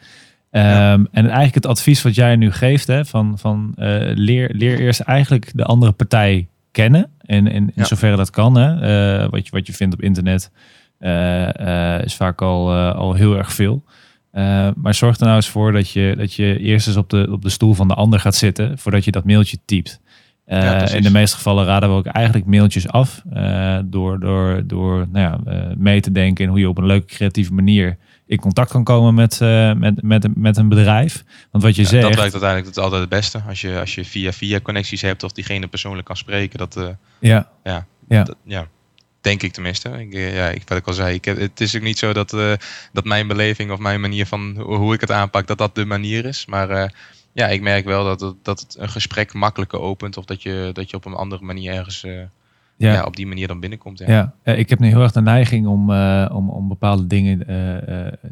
Ehm, Ja. En eigenlijk het advies wat jij nu geeft, hè, van, van leer, leer eerst eigenlijk de andere partij kennen. En in, in Ja. zoverre dat kan, hè. Wat, je, wat je vindt op internet is vaak al, al heel erg veel. Eh, maar zorg er nou eens voor dat je, dat je eerst eens op de, op de stoel van de ander gaat zitten voordat je dat mailtje typt. Ja, precies. in de meeste gevallen raden we ook eigenlijk mailtjes af eh, door, door, door nou ja, mee te denken in hoe je op een leuke creatieve manier in contact kan komen met, met, met, een- met een bedrijf. Want wat je ja, zegt, dat werkt uiteindelijk het altijd het beste. Als je, als je via via connecties hebt of diegene persoonlijk kan spreken. Dat, ja, Ja. Ja. Dat, ja. Denk ik tenminste. Ik, eh, ja, ik, wat ik al zei, ik heb, het is ook niet zo dat, eh, dat mijn beleving of mijn manier van hoe, ik het aanpak, dat dat de manier is. Maar eh, ja, ik merk wel dat het, dat het een gesprek makkelijker opent. Of dat je, dat je op een andere manier ergens ja. ja, op die manier dan binnenkomt. Ja. Ja, ik heb nu heel erg de neiging om, om, om bepaalde dingen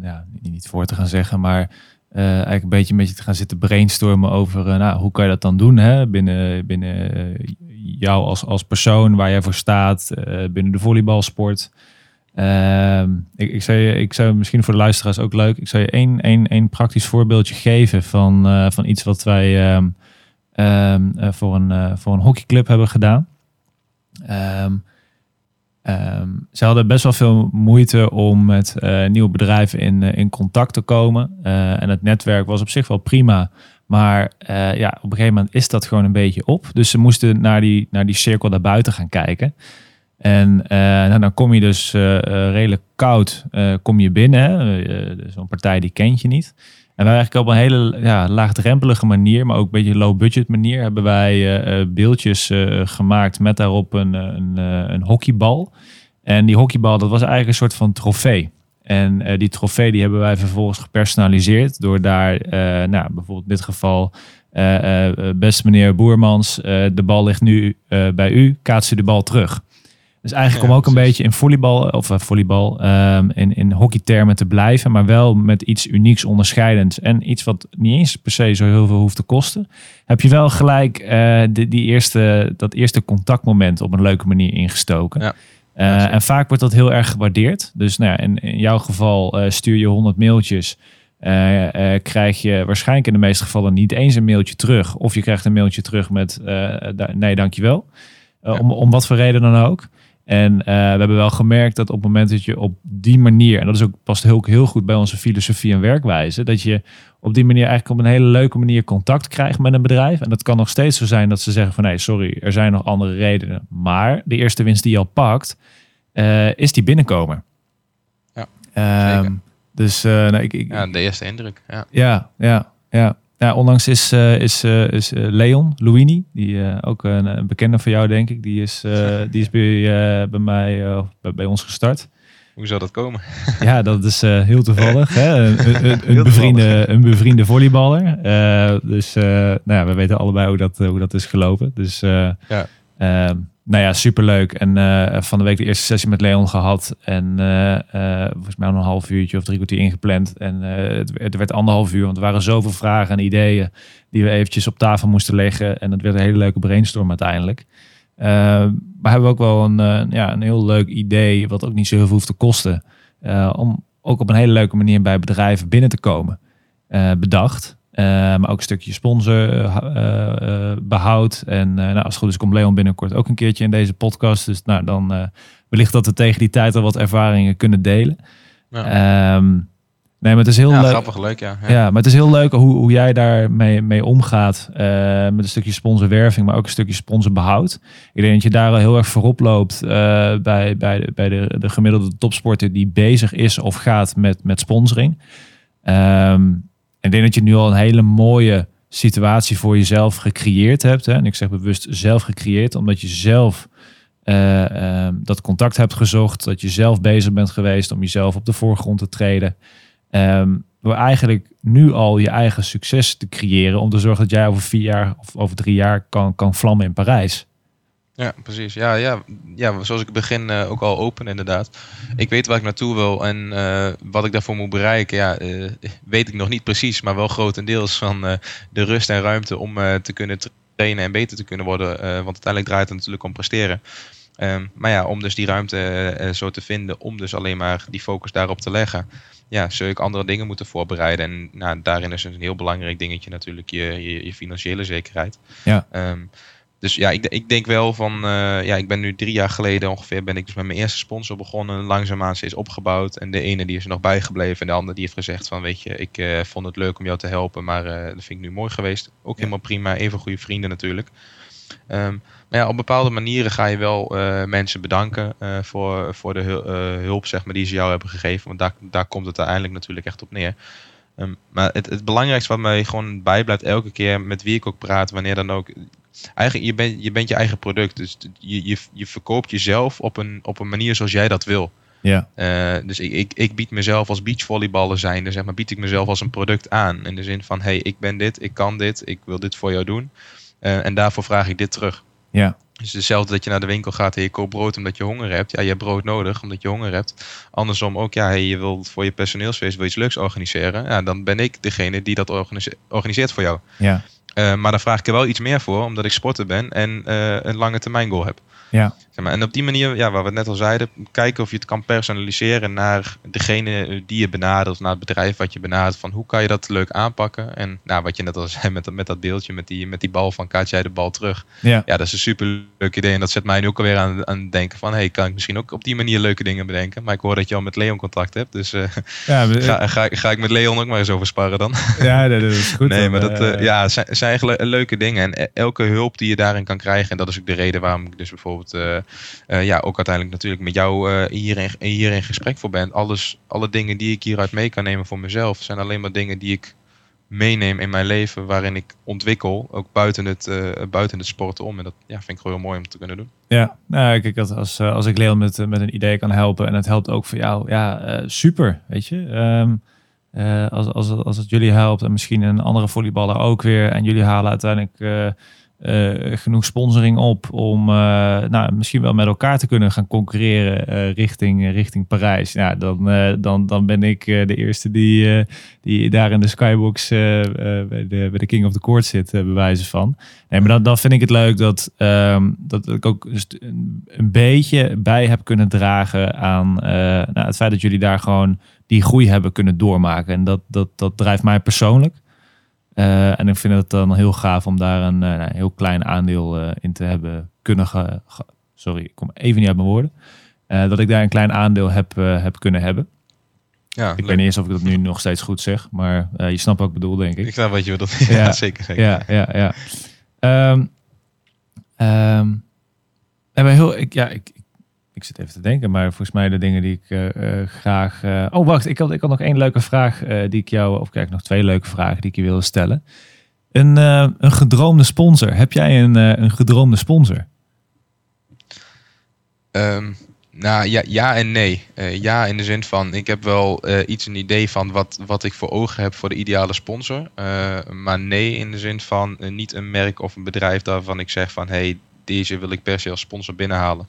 ja, niet voor te gaan zeggen, maar eigenlijk een beetje met je te gaan zitten brainstormen over nou, hoe kan je dat dan doen hè? binnen, binnen jou als, als persoon, waar jij voor staat binnen de volleybalsport. Ehm, ik, ik, zou ik zou misschien voor de luisteraars ook leuk. Ik zou je één, één, één praktisch voorbeeldje geven van, van iets wat wij ehm, ehm, voor, een, voor een hockeyclub hebben gedaan. Ze hadden best wel veel moeite om met uh, nieuwe bedrijven in, uh, in contact te komen. Uh, en het netwerk was op zich wel prima. Maar ja, op een gegeven moment is dat gewoon een beetje op. Dus ze moesten naar die, naar die cirkel daarbuiten gaan kijken. En nou, dan kom je dus redelijk koud kom je binnen. Zo'n partij die kent je niet. En wij eigenlijk op een hele ja, laagdrempelige manier, maar ook een beetje low budget manier, hebben wij beeldjes gemaakt met daarop een, een, een, hockeybal. En die hockeybal, dat was eigenlijk een soort van trofee. En die trofee die hebben wij vervolgens gepersonaliseerd door daar, nou, bijvoorbeeld in dit geval, beste meneer Boermans, de bal ligt nu bij u, kaats u de bal terug. Dus eigenlijk om ook een beetje in volleybal, of volleybal, um, in, in hockeytermen te blijven, maar wel met iets unieks onderscheidends. En iets wat niet eens per se zo heel veel hoeft te kosten. Heb je wel gelijk uh, die, die eerste, dat eerste contactmoment op een leuke manier ingestoken. Ja. Uh, en vaak wordt dat heel erg gewaardeerd. Dus nou ja, in, in jouw geval stuur je 100 mailtjes. krijg je waarschijnlijk in de meeste gevallen niet eens een mailtje terug. Of je krijgt een mailtje terug met nee, dankjewel. Ja. om, om wat voor reden dan ook. En uh, we hebben wel gemerkt dat op het moment dat je op die manier, en dat is ook past heel, heel goed bij onze filosofie en werkwijze, dat je op die manier eigenlijk op een hele leuke manier contact krijgt met een bedrijf. En dat kan nog steeds zo zijn dat ze zeggen van nee, sorry, er zijn nog andere redenen. Maar de eerste winst die je al pakt, uh, is die binnenkomen. Ja, um, Dus uh, nou, ik, ik, ja, de eerste indruk. Ja, ja, ja. ja. Ja, onlangs is, uh, is, uh, is uh, Leon Luini, die ook een, een, bekende van jou denk ik, die is, die is bij, bij mij, bij, bij, ons gestart. Hoe zou dat komen? Ja, dat is heel toevallig. Hè? Een, een, een bevriende, een bevriende volleyballer. dus nou ja, we weten allebei hoe dat, hoe dat is gelopen. Dus ja. Nou ja, superleuk. En uh, van de week de eerste sessie met Leon gehad. En uh, uh, volgens mij een half uurtje of drie kwartier ingepland. En het, het, werd anderhalf uur, want er waren zoveel vragen en ideeën die we eventjes op tafel moesten leggen. En het werd een hele leuke brainstorm uiteindelijk. maar hebben we ook wel een, ja, een heel leuk idee, wat ook niet zo heel veel hoeft te kosten. om ook op een hele leuke manier bij bedrijven binnen te komen. bedacht. Uh, maar ook een stukje sponsorbehoud. Uh, en nou, als het goed is, komt Leon binnenkort ook een keertje in deze podcast. Dus nou, dan wellicht dat we tegen die tijd al wat ervaringen kunnen delen. Ja. Um, nee, maar het is heel ja, leuk. Grappig, leuk, ja. ja. Ja, maar het is heel leuk hoe, hoe jij daarmee mee omgaat. Uh, met een stukje sponsorwerving, maar ook een stukje sponsorbehoud. Ik denk dat je daar al heel erg voorop loopt uh, bij, bij, de, bij de, de gemiddelde topsporter die bezig is of gaat met, met sponsoring. Um, ik denk dat je nu al een hele mooie situatie voor jezelf gecreëerd hebt. Hè? En ik zeg bewust zelf gecreëerd, omdat je zelf uh, uh, dat contact hebt gezocht. Dat je zelf bezig bent geweest om jezelf op de voorgrond te treden. Um, door eigenlijk nu al je eigen succes te creëren. Om te zorgen dat jij over vier jaar of over drie jaar kan, kan vlammen in Parijs. Ja, precies. Ja, ja, ja zoals ik begin uh, ook al open inderdaad. Ik weet waar ik naartoe wil en uh, wat ik daarvoor moet bereiken, ja, uh, weet ik nog niet precies, maar wel grotendeels van de rust en ruimte om te kunnen trainen en beter te kunnen worden. want uiteindelijk draait het natuurlijk om presteren. Um, maar ja, om dus die ruimte zo te vinden, om dus alleen maar die focus daarop te leggen, ja, zul ik andere dingen moeten voorbereiden. En nou, daarin is een heel belangrijk dingetje natuurlijk je, je, je financiële zekerheid. Ja. Um, dus ja, ik, ik denk wel van, uh, ja, ik ben nu drie jaar geleden ongeveer ben ik dus met mijn eerste sponsor begonnen. Langzaamaan ze is opgebouwd en de ene die is er nog bijgebleven en de andere die heeft gezegd van, weet je, ik uh, vond het leuk om jou te helpen, maar uh, dat vind ik nu mooi geweest. Ook ja. helemaal prima, even goede vrienden natuurlijk. Um, maar ja, op bepaalde manieren ga je wel mensen bedanken voor, voor de hulp zeg maar, die ze jou hebben gegeven, want daar, daar komt het uiteindelijk natuurlijk echt op neer. Um, maar het, het belangrijkste wat mij gewoon bijblijft elke keer met wie ik ook praat, wanneer dan ook, eigenlijk, je, bent je bent je eigen product. Dus je, je, je verkoopt jezelf op een, op een manier zoals jij dat wil. Ja. Uh, dus ik, ik, ik bied mezelf als beachvolleyballer zijnde, zeg maar, bied ik mezelf als een product aan. In de zin van, hey, ik ben dit, ik kan dit, ik wil dit voor jou doen. Uh, en daarvoor vraag ik dit terug. Ja. Dus hetzelfde dat je naar de winkel gaat en je koopt brood omdat je honger hebt. Ja, je hebt brood nodig omdat je honger hebt. Andersom ook, ja, hey, je wil voor je personeelsfeest wil iets leuks organiseren. Ja, dan ben ik degene die dat organiseert voor jou. Ja. Eh, maar dan vraag ik er wel iets meer voor, omdat ik sporter ben en eh, een lange termijn goal heb. Ja. Zeg maar, en op die manier, ja, waar we het net al zeiden, kijken of je het kan personaliseren naar degene die je benadert, naar het bedrijf wat je benadert. Van hoe kan je dat leuk aanpakken? En nou, wat je net al zei met, dat- met dat beeldje, met die, met die bal van kaart jij de bal terug. Ja. Ja, dat is een super leuk idee. En dat zet mij nu ook alweer aan, aan het denken van, hey, kan ik misschien ook op die manier leuke dingen bedenken? Maar ik hoor dat je al met Leon contact hebt, dus eh, Ja, ga, ga, ga ik met Leon ook maar eens over sparren dan. ja dat, is goed. nee, maar dat ja, zijn, zijn leuke dingen. En e- elke hulp die je daarin kan krijgen, en dat is ook de reden waarom ik dus bijvoorbeeld eh, eh, ja, ook uiteindelijk natuurlijk met jou eh, hier, in, gesprek voor ben. Alles, alle dingen die ik hieruit mee kan nemen voor mezelf, zijn alleen maar dingen die ik meeneem in mijn leven, waarin ik ontwikkel, ook buiten het, eh, buiten het sporten om. En dat ja, vind ik gewoon heel mooi om te kunnen doen. Ja, nou, kijk, als, als, ik Leon met, met een idee kan helpen en het helpt ook voor jou, ja, super, weet je. Ehm, eh, als, als, als het jullie helpt en misschien een andere volleyballer ook weer. En jullie halen uiteindelijk eh, genoeg sponsoring op om eh, nou, misschien wel met elkaar te kunnen gaan concurreren eh, richting, richting Parijs. Ja, dan, dan, dan ben ik de eerste die, die daar in de skybox bij, de, bij de King of the Court zit, bij wijze van. Nee, maar dan, dan vind ik het leuk dat, ehm, dat ik ook dus een, beetje bij heb kunnen dragen aan nou, het feit dat jullie daar gewoon die groei hebben kunnen doormaken. En dat, dat, dat drijft mij persoonlijk. Eh, en ik vind het dan heel gaaf om daar een, eh, nou, heel klein aandeel eh, in te hebben kunnen. ge- ge- sorry, ik kom even niet uit mijn woorden. Dat ik daar een klein aandeel heb, heb kunnen hebben. Ja, Ik leuk. weet niet eens of ik dat nu nog steeds goed zeg, maar je snapt wat ik bedoel, denk ik. ik snap wat je bedoelt. ja, Ja. zeker. zeker. Ja, ja, ja. En bij heel, ik, ja, ik, ik zit even te denken, maar volgens mij de dingen die ik eh, graag. eh, oh, wacht, ik had, ik had nog één leuke vraag die ik jou, of kijk, nog twee leuke vragen die ik je wilde stellen. Een, een gedroomde sponsor. Heb jij een, een gedroomde sponsor? Ehm, nou ja, ja en nee. Ja, in de zin van, ik heb wel iets een idee van wat, wat ik voor ogen heb voor de ideale sponsor. Maar nee, in de zin van niet een merk of een bedrijf waarvan ik zeg van, hey, deze wil ik per se als sponsor binnenhalen.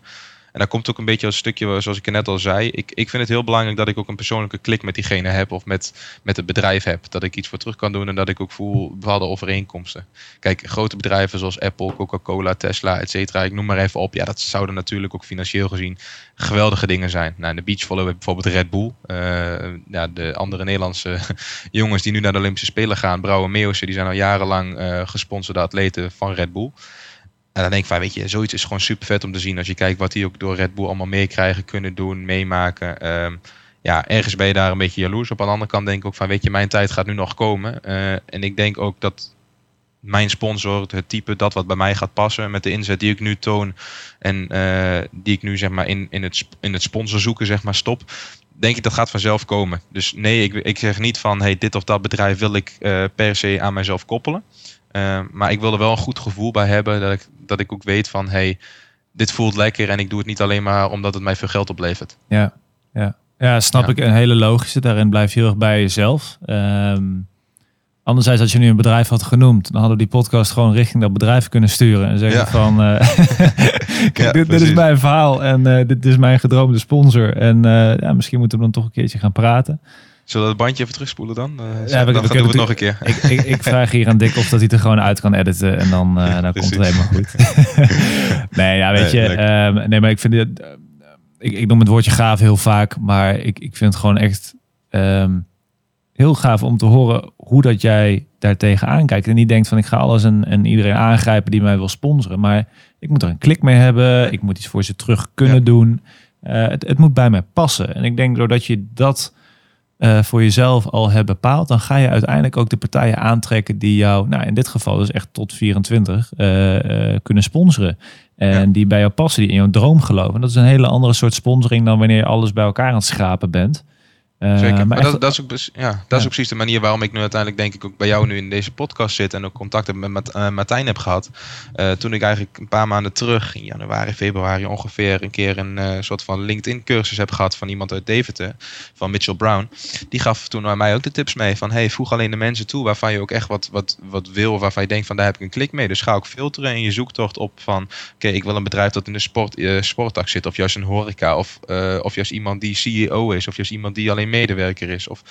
En daar komt ook een beetje als stukje, zoals ik er net al zei. Ik, ik vind het heel belangrijk dat ik ook een persoonlijke klik met diegene heb. Of met, met het bedrijf heb. Dat ik iets voor terug kan doen en dat ik ook voel bepaalde overeenkomsten. Kijk, grote bedrijven zoals Apple, Coca-Cola, Tesla, et cetera. Ik noem maar even op. Ja, dat zouden natuurlijk ook financieel gezien geweldige dingen zijn. Nou, in de je bijvoorbeeld Red Bull. Eh, ja, de andere Nederlandse jongens die nu naar de Olympische Spelen gaan. Brouwer Meeuwse, die zijn al jarenlang eh, gesponsorde atleten van Red Bull. En dan denk ik van, weet je, zoiets is gewoon super vet om te zien. Als je kijkt wat die ook door Red Bull allemaal meekrijgen, kunnen doen, meemaken. Ehm, ja, ergens ben je daar een beetje jaloers op. Aan de andere kant denk ik ook van, weet je, mijn tijd gaat nu nog komen. Eh, en ik denk ook dat mijn sponsor, het type dat wat bij mij gaat passen, met de inzet die ik nu toon en eh, die ik nu zeg maar in, in, het, in het sponsor zoeken zeg maar stop, denk ik dat gaat vanzelf komen. Dus nee, ik, ik zeg niet van, hey, dit of dat bedrijf wil ik eh, per se aan mijzelf koppelen. Uh, maar ik wil er wel een goed gevoel bij hebben. Dat ik, dat ik ook weet van hey, dit voelt lekker. En ik doe het niet alleen maar omdat het mij veel geld oplevert. Ja, ja. ja snap Ja. ik. Een hele logische. Daarin blijf je heel erg bij jezelf. Ehm, anderzijds, als je nu een bedrijf had genoemd, dan hadden we die podcast gewoon richting dat bedrijf kunnen sturen. En zeggen Ja. van, eh, kijk, Ja, dit, dit is mijn verhaal en eh, dit is mijn gedroomde sponsor. En eh, ja, misschien moeten we dan toch een keertje gaan praten. Zullen we het bandje even terugspoelen dan? Uh, we- dan we gaan kunnen we het nog een keer. Ik, ik, ik vraag hier aan Dick of dat hij het er gewoon uit kan editen en dan, eh, dan komt het helemaal goed. nee, ja, weet Nee, je. ehm, nee, maar ik vind het. eh, ik, ik noem het woordje gaaf heel vaak, maar ik, ik vind het gewoon echt ehm, heel gaaf om te horen hoe dat jij daar tegenaan kijkt. En niet denkt van ik ga alles en, en iedereen aangrijpen die mij wil sponsoren. Maar ik moet er een klik mee hebben. Ik moet iets voor ze terug kunnen Ja. doen. Eh, het, het moet bij mij passen. En ik denk doordat je dat eh, voor jezelf al hebt bepaald, dan ga je uiteindelijk ook de partijen aantrekken die jou, nou in dit geval dus echt tot 24, eh, eh, kunnen sponsoren. En Ja. die bij jou passen, die in jouw droom geloven. En dat is een hele andere soort sponsoring dan wanneer je alles bij elkaar aan het schrapen bent. Eh, Zeker. Maar, echt- dat, dat, is ook, ja, dat is ook precies de manier waarom ik nu uiteindelijk denk ik ook bij jou nu in deze podcast zit en ook contact heb met Mat- eh, Martijn heb gehad. Eh, toen ik eigenlijk een paar maanden terug, in januari, februari ongeveer, een keer een soort van LinkedIn cursus heb gehad van iemand uit Deventer, van Mitchell Brown. Die gaf toen aan mij ook de tips mee van hey, voeg alleen de mensen toe waarvan je ook echt wat, wat, wat wil, waarvan je denkt van daar heb ik een klik mee. Dus ga ook filteren in je zoektocht op van oké, ik wil een bedrijf dat in de sport, eh, sporttak zit, of juist een horeca, of, of juist iemand die CEO is, of juist iemand die alleen medewerker is. Of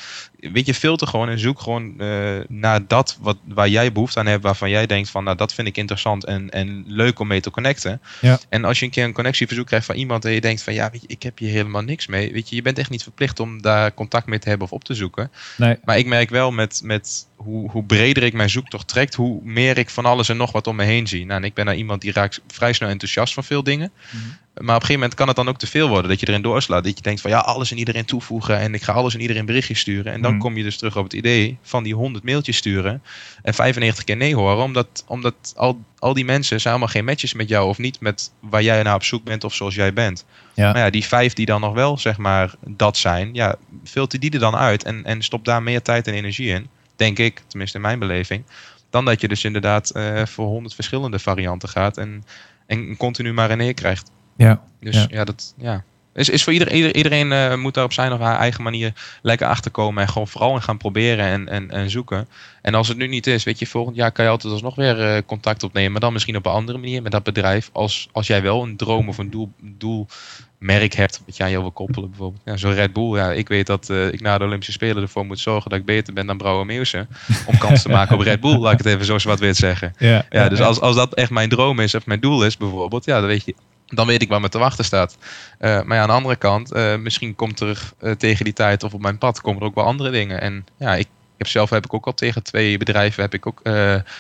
weet je, filter gewoon en zoek gewoon uh, naar dat wat, waar jij behoefte aan hebt, waarvan jij denkt van, nou dat vind ik interessant en, en leuk om mee te connecten. Ja. En als je een keer een connectieverzoek krijgt van iemand en je denkt van, ja, weet je, ik heb hier helemaal niks mee. Weet je, je bent echt niet verplicht om daar contact mee te hebben of op te zoeken. Nee. Maar ik merk wel met, met hoe, hoe breder ik mijn zoektocht trekt, hoe meer ik van alles en nog wat om me heen zie. Nou, en ik ben nou iemand die raakt vrij snel enthousiast van veel dingen. Mhm. Maar op een gegeven moment kan het dan ook te veel worden. Dat je erin doorslaat. Dat je denkt van ja, alles en iedereen toevoegen. En ik ga alles en iedereen berichtjes sturen. En dan Mhm. kom je dus terug op het idee van die 100 mailtjes sturen. En 95 keer nee horen. Omdat, omdat al, al die mensen zijn allemaal geen matches met jou. Of niet met waar jij naar op zoek bent of zoals jij bent. Ja. Maar ja, die vijf die dan nog wel zeg maar dat zijn. Ja, filter die er dan uit. En, en stop daar meer tijd en energie in. Denk ik, tenminste in mijn beleving. Dan dat je dus inderdaad eh, voor 100 verschillende varianten gaat. En, en continu maar een neer krijgt. Ja. Dus Ja. ja, dat ja. Is, is voor ieder, ieder- iedereen eh, moet daar op zijn of haar eigen manier lekker achter komen. En gewoon vooral in gaan proberen en, en, en zoeken. En als het nu niet is, weet je, volgend jaar kan je altijd alsnog weer eh, contact opnemen. Maar dan misschien op een andere manier met dat bedrijf. Als, als jij wel een droom of een doel, doelmerk hebt. Wat aan jou wil koppelen bijvoorbeeld. Ja, Zo'n Red Bull. Ja, ik weet dat eh, ik na de Olympische Spelen ervoor moet zorgen dat ik beter ben dan Brouwer Meeuwse. Om kans te maken op Red Bull. Laat ik het even zo zwart wit zeggen. Ja. Ja, dus als, als dat echt mijn droom is of mijn doel is bijvoorbeeld, ja, dan weet je, dan weet ik waar me te wachten staat. Eh, maar ja, aan de andere kant, eh, misschien komt er eh, tegen die tijd of op mijn pad komen er ook wel andere dingen. En ja, ik heb zelf heb ik ook al tegen twee bedrijven heb ik ook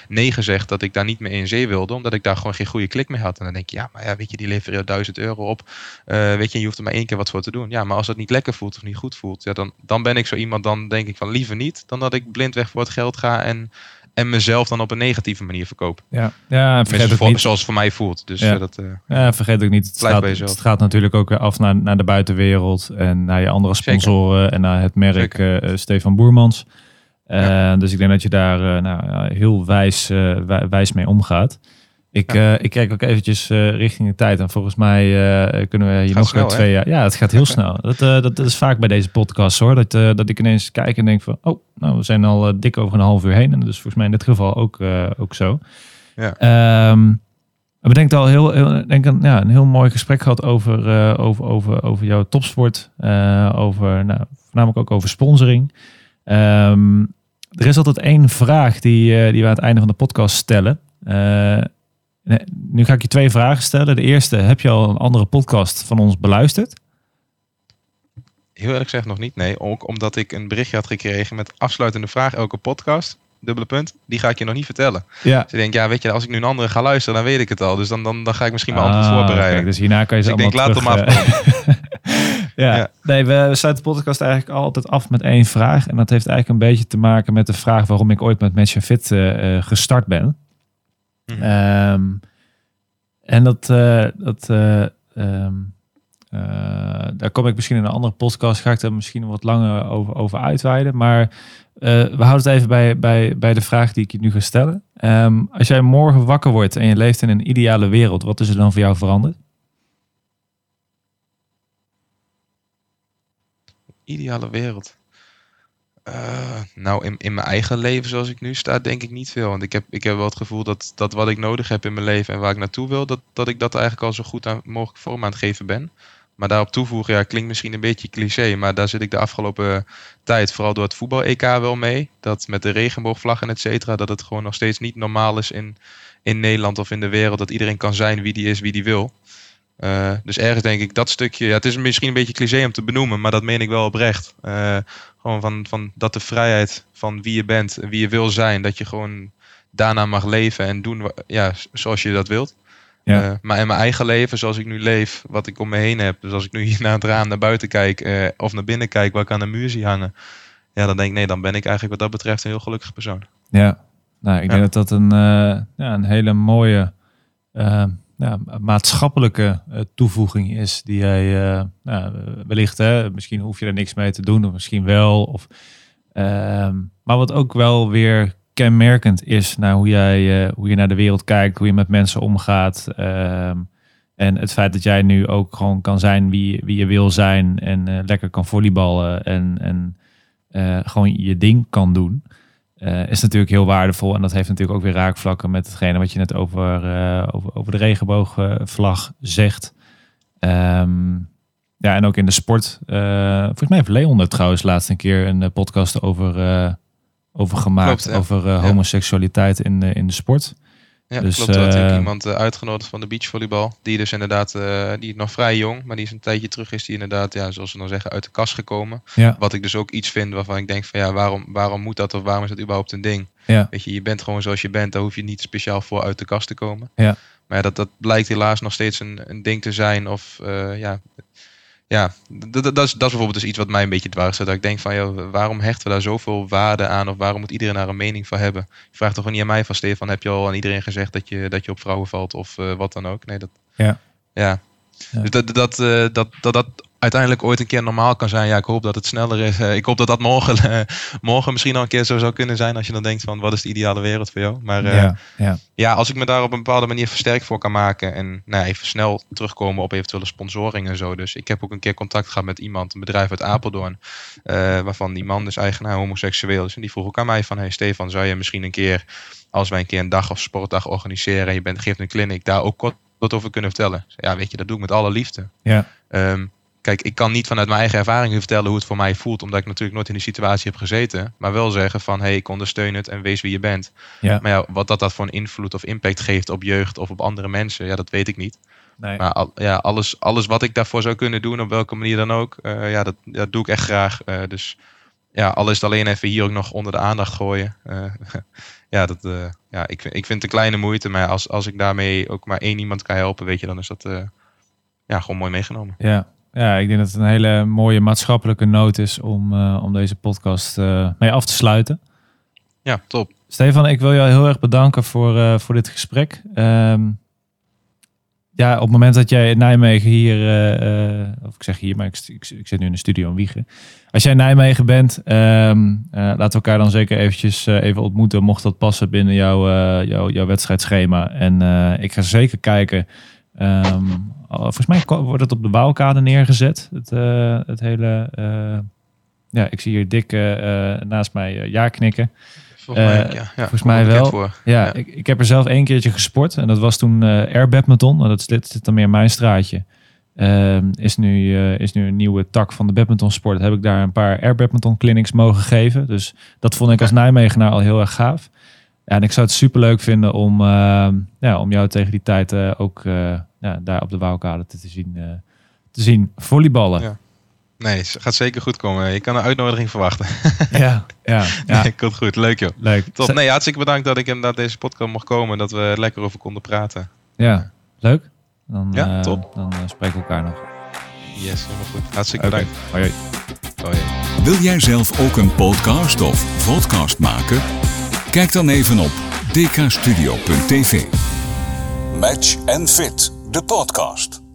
nee gezegd dat ik daar niet meer in zee wilde, omdat ik daar gewoon geen goede klik mee had. En dan denk je, ja, maar ja, weet je, die leveren je 1000 euro op. Weet je, je hoeft er maar één keer wat voor te doen. Ja, maar als het niet lekker voelt of niet goed voelt, ja, dan, dan ben ik zo iemand, dan denk ik van liever niet, dan dat ik blindweg voor het geld ga en, en mezelf dan op een negatieve manier verkoop. Ja, ja en vergeet ook voor- niet. zoals het voor mij voelt. Dus Ja. eh, dat, eh, Ja, vergeet ook niet. Het gaat, het gaat natuurlijk ook weer af naar, naar de buitenwereld en naar je andere Zeker. sponsoren en naar het merk eh, Stefan Boermans. Ja. Dus ik denk dat je daar nou, heel wijs, wij- wijs mee omgaat. Ik, eh, ik kijk ook eventjes eh, richting de tijd. En volgens mij eh, kunnen we hier Gaat nog snel, twee jaar. Ja, het gaat heel snel. Dat, dat, dat is vaak bij deze podcast hoor. Dat, dat ik ineens kijk en denk van, oh, nou, we zijn al dik over een half uur heen. En is volgens mij in dit geval ook, ook zo. Ja. Ehm, we denken al heel, heel denk een, ja, een heel mooi gesprek gehad over, over, over, over jouw topsport. over, nou, voornamelijk ook over sponsoring. Ehm, er is altijd één vraag die, die we aan het einde van de podcast stellen. Nee, nu ga ik je twee vragen stellen. De eerste, heb je al een andere podcast van ons beluisterd? heel eerlijk gezegd nog niet. Nee, ook omdat ik een berichtje had gekregen met afsluitende vraag elke podcast. Dubbele punt. Die ga ik je nog niet vertellen. Ja. Dus ik denk, ja, weet je, als ik nu een andere ga luisteren, dan weet ik het al. Dus dan, dan, dan ga ik misschien mijn antwoord Ah, voorbereiden. kijk, dus hierna kan je ze Dus ik denk, laat hem eh, ja. Ja. nee, we, we sluiten de podcast eigenlijk altijd af met één vraag. En dat heeft eigenlijk een beetje te maken met de vraag waarom ik ooit met Match Fit eh, eh, gestart ben. Mhm. Ehm, en dat, eh, dat eh, ehm, eh, daar kom ik misschien in een andere podcast, ga ik er misschien wat langer over, over uitweiden. Maar eh, we houden het even bij, bij, bij de vraag die ik je nu ga stellen. Ehm, als jij morgen wakker wordt en je leeft in een ideale wereld, wat is er dan voor jou veranderd? Ideale wereld. Eh, nou, in, in mijn eigen leven zoals ik nu sta, denk ik niet veel. Want ik heb, ik heb wel het gevoel dat, dat wat ik nodig heb in mijn leven en waar ik naartoe wil, dat, dat ik dat eigenlijk al zo goed aan, mogelijk vorm aan het geven ben. Maar daarop toevoegen, ja, klinkt misschien een beetje cliché, maar daar zit ik de afgelopen tijd, vooral door het voetbal-EK wel mee. Dat met de regenboogvlag en et cetera, dat het gewoon nog steeds niet normaal is in, in Nederland of in de wereld, dat iedereen kan zijn wie die is, wie die wil. Eh, dus ergens denk ik dat stukje, ja, het is misschien een beetje cliché om te benoemen, maar dat meen ik wel oprecht. Eh, gewoon van, van dat de vrijheid van wie je bent, en wie je wil zijn, dat je gewoon daarna mag leven en doen ja, zoals je dat wilt. Ja. Eh, maar in mijn eigen leven, zoals ik nu leef, wat ik om me heen heb, dus als ik nu hier naar het raam naar buiten kijk of naar binnen kijk, waar ik aan de muur zie hangen, ja, dan denk ik, nee, dan ben ik eigenlijk wat dat betreft een heel gelukkig persoon. Ja, nou, ik Ja. denk dat dat een, ja, een hele mooie ja, maatschappelijke eh, toevoeging is die jij eh, nou, wellicht, hè, misschien hoef je er niks mee te doen, of misschien wel. Of, ehm, maar wat ook wel weer kenmerkend is naar hoe jij eh, hoe je naar de wereld kijkt, hoe je met mensen omgaat. ehm, en het feit dat jij nu ook gewoon kan zijn wie, wie je wil zijn en lekker kan volleyballen en, en gewoon je ding kan doen. Eh, is natuurlijk heel waardevol. En dat heeft natuurlijk ook weer raakvlakken met hetgene wat je net over, eh, over, over de regenboogvlag zegt. Ehm, ja, en ook in de sport. Uh, volgens mij heeft Leon er trouwens laatst een keer een podcast over, over gemaakt. Klopt. Over homoseksualiteit in, in de sport. Ja, Dus, klopt. Had ook eh, iemand eh, uitgenodigd van de beachvolleybal. Die dus inderdaad, eh, die is nog vrij jong, maar die is een tijdje terug is die inderdaad, ja, zoals we dan zeggen, uit de kast gekomen. Ja, Wat ik dus ook iets vind waarvan ik denk van ja, waarom, waarom moet dat of waarom is dat überhaupt een ding? ja, Weet je, je bent gewoon zoals je bent, daar hoef je niet speciaal voor uit de kast te komen. Ja. Maar ja, dat, dat blijkt helaas nog steeds een, een ding te zijn. Of ja, ja dat, dat, is, dat is bijvoorbeeld dus iets wat mij een beetje dwars zit. Dat ik denk van, joh, waarom hechten we daar zoveel waarde aan? Of waarom moet iedereen daar een mening van hebben? Je vraagt toch gewoon niet aan mij van, Stefan, heb je al aan iedereen gezegd dat je, dat je op vrouwen valt? Of eh, wat dan ook? Nee, dat... Ja. Ja. Ja. Dus dat, dat, eh, dat, dat, dat uiteindelijk ooit een keer normaal kan zijn. Ja, ik hoop dat het sneller is. Eh, ik hoop dat dat morgen, eh, morgen misschien al een keer zo zou kunnen zijn. Als je dan denkt van, wat is de ideale wereld voor jou? Maar eh, ja, ja, ja, als ik me daar op een bepaalde manier versterkt voor kan maken. En nou, even snel terugkomen op eventuele sponsoring en zo. Dus ik heb ook een keer contact gehad met iemand, een bedrijf uit Apeldoorn. waarvan die man dus eigenaar homoseksueel is. En die vroeg ook aan mij van, hey Stefan, zou je misschien een keer, als wij een keer een dag of sportdag organiseren. En je bent, geeft een clinic, daar ook kort wat over kunnen vertellen. Ja, weet je, dat doe ik met alle liefde. ja, Ehm, kijk, ik kan niet vanuit mijn eigen ervaringen vertellen hoe het voor mij voelt, omdat ik natuurlijk nooit in die situatie heb gezeten. Maar wel zeggen van, hey, ik ondersteun het en wees wie je bent. Ja. Maar ja, wat dat, dat voor een invloed of impact geeft op jeugd of op andere mensen, ja, dat weet ik niet. nee, Maar al, ja, alles, alles wat ik daarvoor zou kunnen doen, op welke manier dan ook, eh, ja, dat, dat doe ik echt graag. Eh, dus ja, al is het alleen even hier ook nog onder de aandacht gooien. eh, ja, dat, ja ik, vind- ik vind het een kleine moeite, maar als, als ik daarmee ook maar één iemand kan helpen, weet je, dan is dat ja, gewoon mooi meegenomen. ja. Ja, ik denk dat het een hele mooie maatschappelijke noot is om, eh, om deze podcast eh, mee af te sluiten. Ja, top. Stefan, ik wil jou heel erg bedanken voor, eh, voor dit gesprek. Ehm, ja, op het moment dat jij in Nijmegen hier, of ik zeg hier, maar ik, ik, ik zit nu in de studio in Wiegen. Als jij in Nijmegen bent, ehm, eh, laten we elkaar dan zeker eventjes even ontmoeten, mocht dat passen binnen jouw, jouw, jouw wedstrijdschema. En ik ga zeker kijken. Ehm, al- volgens mij wordt het op de bouwkade neergezet, het, eh, het hele... eh, ja, ik zie hier Dick eh, eh, naast mij eh, ja knikken. Volgens mij, Eh, ja, ja, volgens mij wel. Voor. Ja. Ik, ik heb er zelf één keertje gesport. En dat was toen eh air badminton. Nou, dat zit dan meer mijn straatje. Ehm, is, nu, eh, is nu een nieuwe tak van de badmintonsport. Heb ik daar een paar air badminton clinics mogen geven. Dus dat vond ik als Nijmegenaar al heel erg gaaf. Ja, en ik zou het super leuk vinden om, ehm, ja, om jou tegen die tijd eh, ook eh, ja, daar op de Wouwkade te, te zien, eh, te zien volleyballen. Ja. Nee, het gaat zeker goed komen. Je kan een uitnodiging verwachten. ja, ja, ja. Nee, komt goed. Leuk joh. leuk. Top. Nee, hartstikke bedankt dat ik inderdaad deze podcast mocht komen. en Dat we er lekker over konden praten. Ja, leuk. Dan, Ja, eh, top. dan eh, spreken we elkaar nog. Yes, helemaal goed. Hartstikke bedankt. Hoi, hoi. Hoi. Wil jij zelf ook een podcast of podcast maken? Kijk dan even op dkstudio.tv. Match and Fit, de podcast.